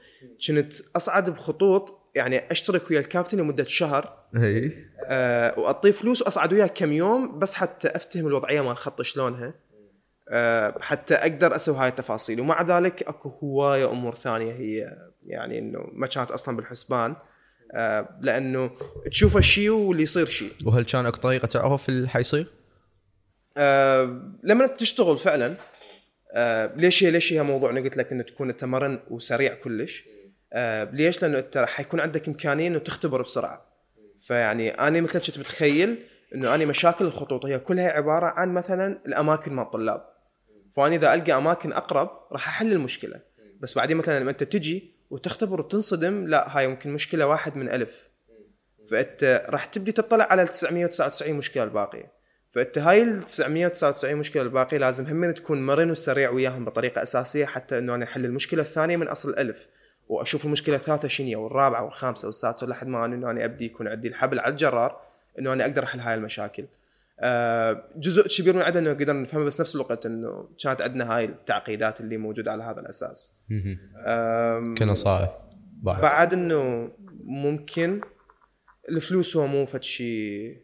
كنت أصعد بخطوط يعني أشترك ويا الكابتن لمدة شهر إي. أه وأعطيه فلوس وأصعد وياه كم يوم بس حتى أفتهم الوضعية مال الخط شلونها أه حتى أقدر أسوي هاي التفاصيل. ومع ذلك أكو هواية امور ثانية هي يعني إنه ما كانت أصلا بالحسبان أه لأنه تشوف الشيء واللي يصير شيء وهل كان أكو طريقة تعرف اللي حيصير؟ أه لما تشتغل فعلا أه ليش هي ليش هي موضوع أنا قلت لك إنه تكون انت مرن وسريع كلش آه ليش؟ لأنه أنت حيكون عندك إمكانية إنه تختبر بسرعة. فيعني أنا مثل كنت متخيل إنه أنا مشاكل الخطوط هي كلها عبارة عن مثلا الأماكن مال الطلاب. فأنا إذا ألقى أماكن أقرب راح أحل المشكلة. بس بعدين مثلا لما أنت تجي وتختبر وتنصدم لا هاي ممكن مشكلة واحد من ألف. فأنت راح تبدي تطلع على 999 مشكلة الباقيه. فأنت هاي ال 999 مشكلة الباقيه لازم هم تكون مرن وسريع وياهم بطريقة أساسية حتى إنه أنا أحل المشكلة الثانية من أصل الالف. وأشوف المشكلة الثالثة شنو والرابعة والخامسة والسادسة لحد ما إنه أنا أبدي يكون عندي الحبل على الجرار إنه أنا أقدر أحل هاي المشاكل. جزء كبير من عدد إنه قدرنا نفهمه بس نفس الوقت إنه كانت عندنا هاي التعقيدات اللي موجودة على هذا الأساس. كنصائح بعد بعد إنه ممكن الفلوس هو مو فد شيء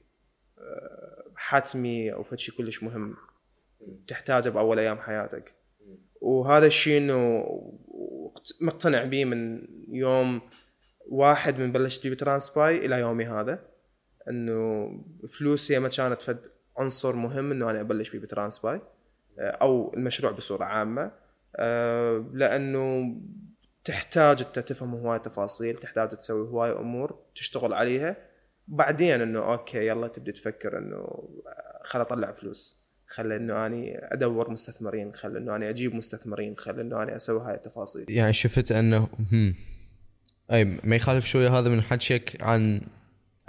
آه، حتمي أو فد شيء كلش مهم تحتاجه بأول أيام حياتك. وهذا الشيء إنه مقتنع به من يوم واحد من بلشت بيه ترانسباي إلى يومي هذا إنه فلوسي ما كانت فد عنصر مهم إنه أنا أبلش بيه بترانسباي آه، أو المشروع بصورة عامة آه، لأنه تحتاج أنت تفهم هواي تفاصيل تحتاج تسوي هواي أمور تشتغل عليها بعدين إنه okay يلا تبدي تفكر إنه خل أطلع فلوس خل إنه أني أدور مستثمرين خل إنه أني أجيب مستثمرين خل إنه أني أسوي هاي التفاصيل يعني شفت أنه هم. أي ما يخالف شوية هذا من حكيك عن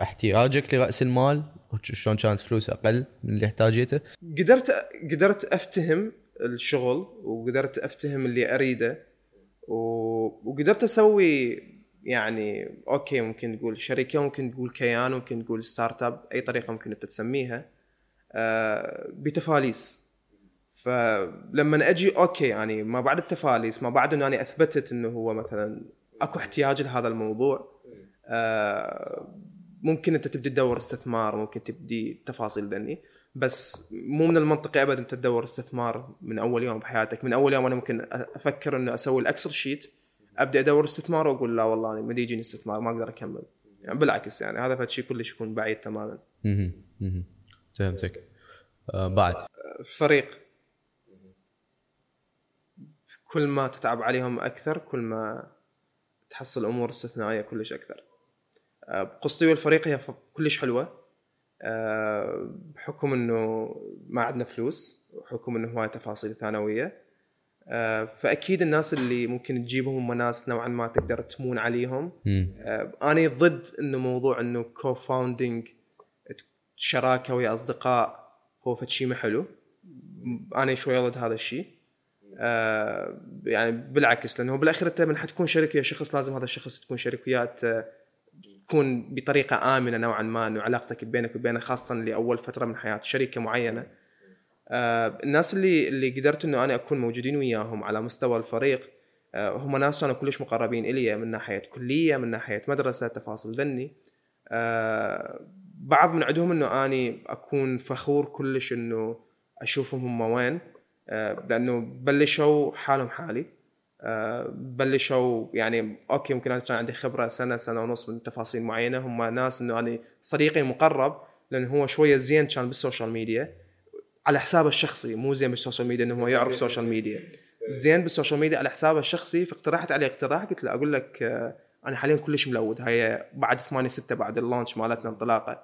احتياجك لرأس المال شلون كانت فلوس أقل من اللي احتاجيته. قدرت قدرت أفتهم الشغل وقدرت أفتهم اللي أريده وقدرت أسوي يعني okay ممكن تقول شركة ممكن تقول كيان ممكن تقول startup أي طريقة ممكن أنت تسميها آه، بتفاليس. فلما أجي okay يعني ما بعد التفاليس ما بعد أنا أثبتت إنه هو مثلا أكو احتياج لهذا الموضوع آه، ممكن أنت تبدي تدور استثمار ممكن تبدي تفاصيل ذني بس مو من المنطقي ابدا أنت تدور استثمار من أول يوم بحياتك. من أول يوم أنا ممكن أفكر انه أسوي ال Excel sheet أبدأ أدور استثمار وأقول لا والله أنا ما يجيني استثمار ما أقدر أكمل. يعني بالعكس يعني هذا فشي كلش يكون بعيد تماما. فهمتك. آه بعد. فريق. كل ما تتعب عليهم أكثر كل ما تحصل أمور استثنائية كلش أكثر. قصتي والفريق هي كلش حلوة. آه، بحكم إنه ما عندنا فلوس وحكم إنه هواي تفاصيل ثانوية. آه، فأكيد الناس اللي ممكن تجيبهم هم ناس نوعا ما تقدر تمون عليهم. آه، أنا ضد إنه موضوع إنه co-founding شراكة ويا أصدقاء هو فد شيء ما حلو. أنا شوي ضد هذا الشيء. يعني بالعكس لأنه بالأخير أنت من حتكون شريك ويا شخص لازم هذا الشخص تكون شريك وياه تكون بطريقة آمنة نوعا ما إنه علاقتك بينك وبينه خاصه لأول فترة من حياه شركه معينة. آه، الناس اللي اللي قدرت إنه أنا أكون موجودين وياهم على مستوى الفريق آه، هم ناس كانوا كلش مقربين إلي من ناحية كلية من ناحية مدرسة تفاصيل ذني. آه، بعض من عندهم إنه أني أكون فخور كلش إنه أشوفهم هم وين. آه، لأنه بلشوا حالهم حالي. بلشوا يعني okay ممكن أنا كان عندي خبرة سنة سنة ونص من تفاصيل معينة هم ناس إنه أنا صديقي مقرب لأنه هو شوية زين كان بال social media على حسابه الشخصي مو زين بال social media إنه هو يعرف social media. زين بال social media على حسابه الشخصي فاقترحت عليه اقتراح قلت له أقول لك آه، أنا حاليا كلش ملود هاي بعد 8 6 بعد ال launch مالتنا انطلاقة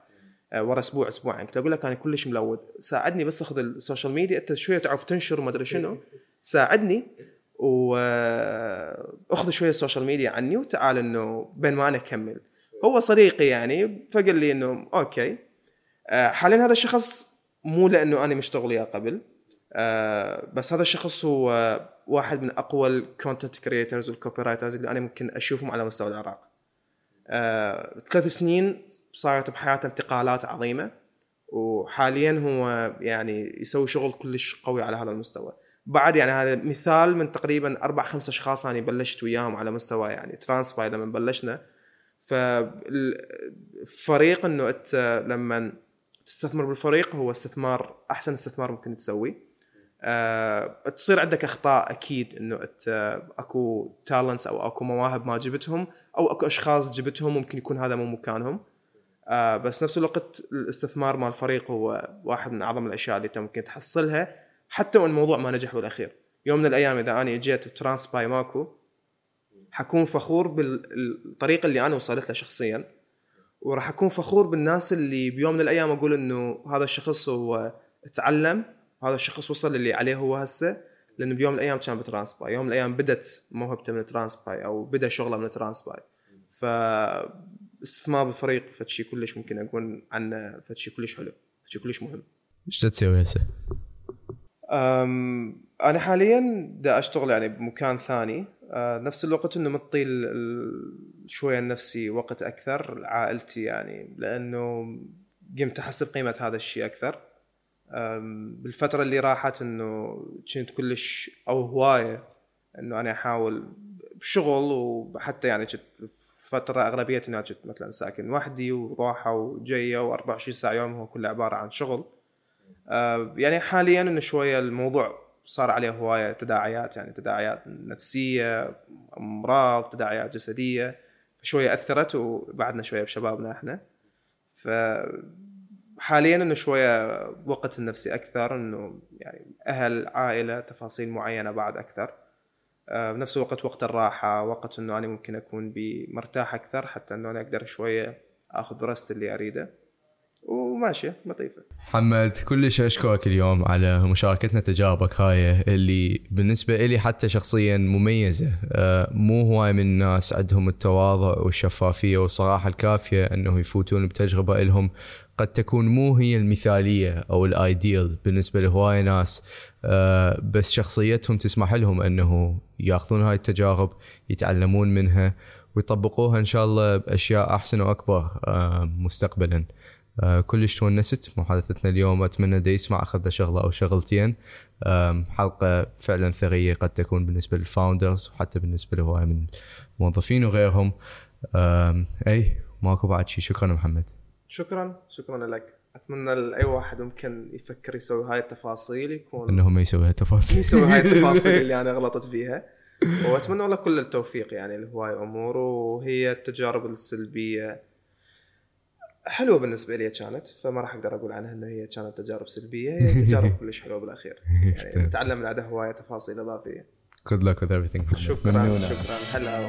آه، ورا أسبوع أسبوعين. قلت له أقول لك أنا كلش ملود. ساعدني بس أخذ ال social media أنت شوية تعرف تنشر وما أدري شنو. ساعدني وأخذ شوية ال social media عني وتعال إنه بين ما أنا أكمل. هو صديقي يعني فقال لي إنه okay. آه، حاليا هذا الشخص مو لأنه أنا مشتغل وياه قبل. آه، بس هذا الشخص هو واحد من أقوى ال content creators وال copywriters اللي أنا ممكن أشوفهم على مستوى العراق. آه، ثلاث سنين صارت بحياته انتقالات عظيمة. وحاليا هو يعني يسوي شغل كلش قوي على هذا المستوى. بعد يعني هذا مثال من تقريبا أربع خمس أشخاص أنا بلشت وياهم على مستوى يعني ترانسباي لما بلشنا. فالفريق إنه أنت لما تستثمر بالفريق هو استثمار أحسن استثمار ممكن تسويه. أه تصير عندك أخطاء أكيد إنه أنت أكو talents أو أكو مواهب ما جبتهم أو أكو أشخاص جبتهم ممكن يكون هذا مو مكانهم. أه بس نفس الوقت الاستثمار مال الفريق هو واحد من أعظم الأشياء اللي أنت ممكن تحصلها. حتى وإن الموضوع ما نجح بالأخير. يوم من الأيام إذا أنا اجيت ترانسباي ماكو حكون فخور بالطريقة اللي أنا وصلت لها شخصيا وراح أكون فخور بالناس اللي بيوم من الأيام أقول إنه هذا الشخص هو تعلم هذا الشخص وصل للي عليه هو هسه لأنه بيوم من الأيام كان بترانسباي يوم من الأيام بدت موهبته من ترانسباي أو بدأ شغله من ترانسباي ف استثمار بالفريق فشي كلش ممكن أقول عنه فشي كلش حلو فشي كلش مهم. إيش تسوي هسه؟ أنا حاليا دا أشتغل يعني بمكان ثاني. أه نفس الوقت إنه مطي شوية نفسي وقت أكثر لعائلتي يعني لأنه قمت احس بقيمه هذا الشيء أكثر. بالفترة اللي راحت إنه كنت كلش أو هواية إنه أنا أحاول بشغل وحتى يعني كنت فترة أغلبيتي اني كنت مثلا ساكن وحدي وراحة وجاية و24 ساعة يوم هو كله عبارة عن شغل. يعني حاليا إنه شوية الموضوع صار عليه هواية تداعيات يعني تداعيات نفسية أمراض تداعيات جسدية شوية أثرت وبعدنا شوية بشبابنا إحنا. ف حاليا إنه شوية وقت النفسي أكثر إنه يعني أهل عائلة تفاصيل معينة بعد أكثر. آه، بنفس الوقت وقت الراحة وقت إنه أنا ممكن أكون مرتاح أكثر حتى إنه أنا أقدر شوية آخذ رست اللي أريده. وماشية لطيفه محمد كلش أشكرك اليوم على مشاركتنا تجاربك هاي اللي بالنسبة لي حتى شخصيا مميزة. آه، مو هواي من الناس عندهم التواضع والشفافية والصراحة الكافية إنه يفوتون بتجربة لهم قد تكون مو هي المثالية أو ال ideal بالنسبة لهواي ناس آه، بس شخصيتهم تسمح لهم إنه يأخذون هاي التجارب يتعلمون منها ويطبقوها إن شاء الله بأشياء أحسن وأكبر آه، مستقبلا. آه، كلش تونست. محادثتنا اليوم أتمنى دا يسمع أخذ له شغلة أو شغلتين. حلقة فعلا ثرية قد تكون بالنسبة لل founders وحتى بالنسبة لهواي من الموظفين وغيرهم. أي ماكو بعد شيء شكرا محمد. شكرا شكرا لك. أتمنى لاي واحد ممكن يفكر يسوي هاي التفاصيل يكون إنه ما يسوي هالتفاصيل يسوي هاي التفاصيل اللي أنا غلطت فيها. وأتمنى له كل التوفيق يعني لهواي أمور وهي التجارب السلبية حلوة بالنسبة لي كانت فما راح أقدر أقول عنها إنه هي كانت تجارب سلبية هي تجارب كلش حلوة بالأخير. يعني نتعلم من عندها هواية تفاصيل إضافية. Good luck with everything. شكرا. شكرا. هلا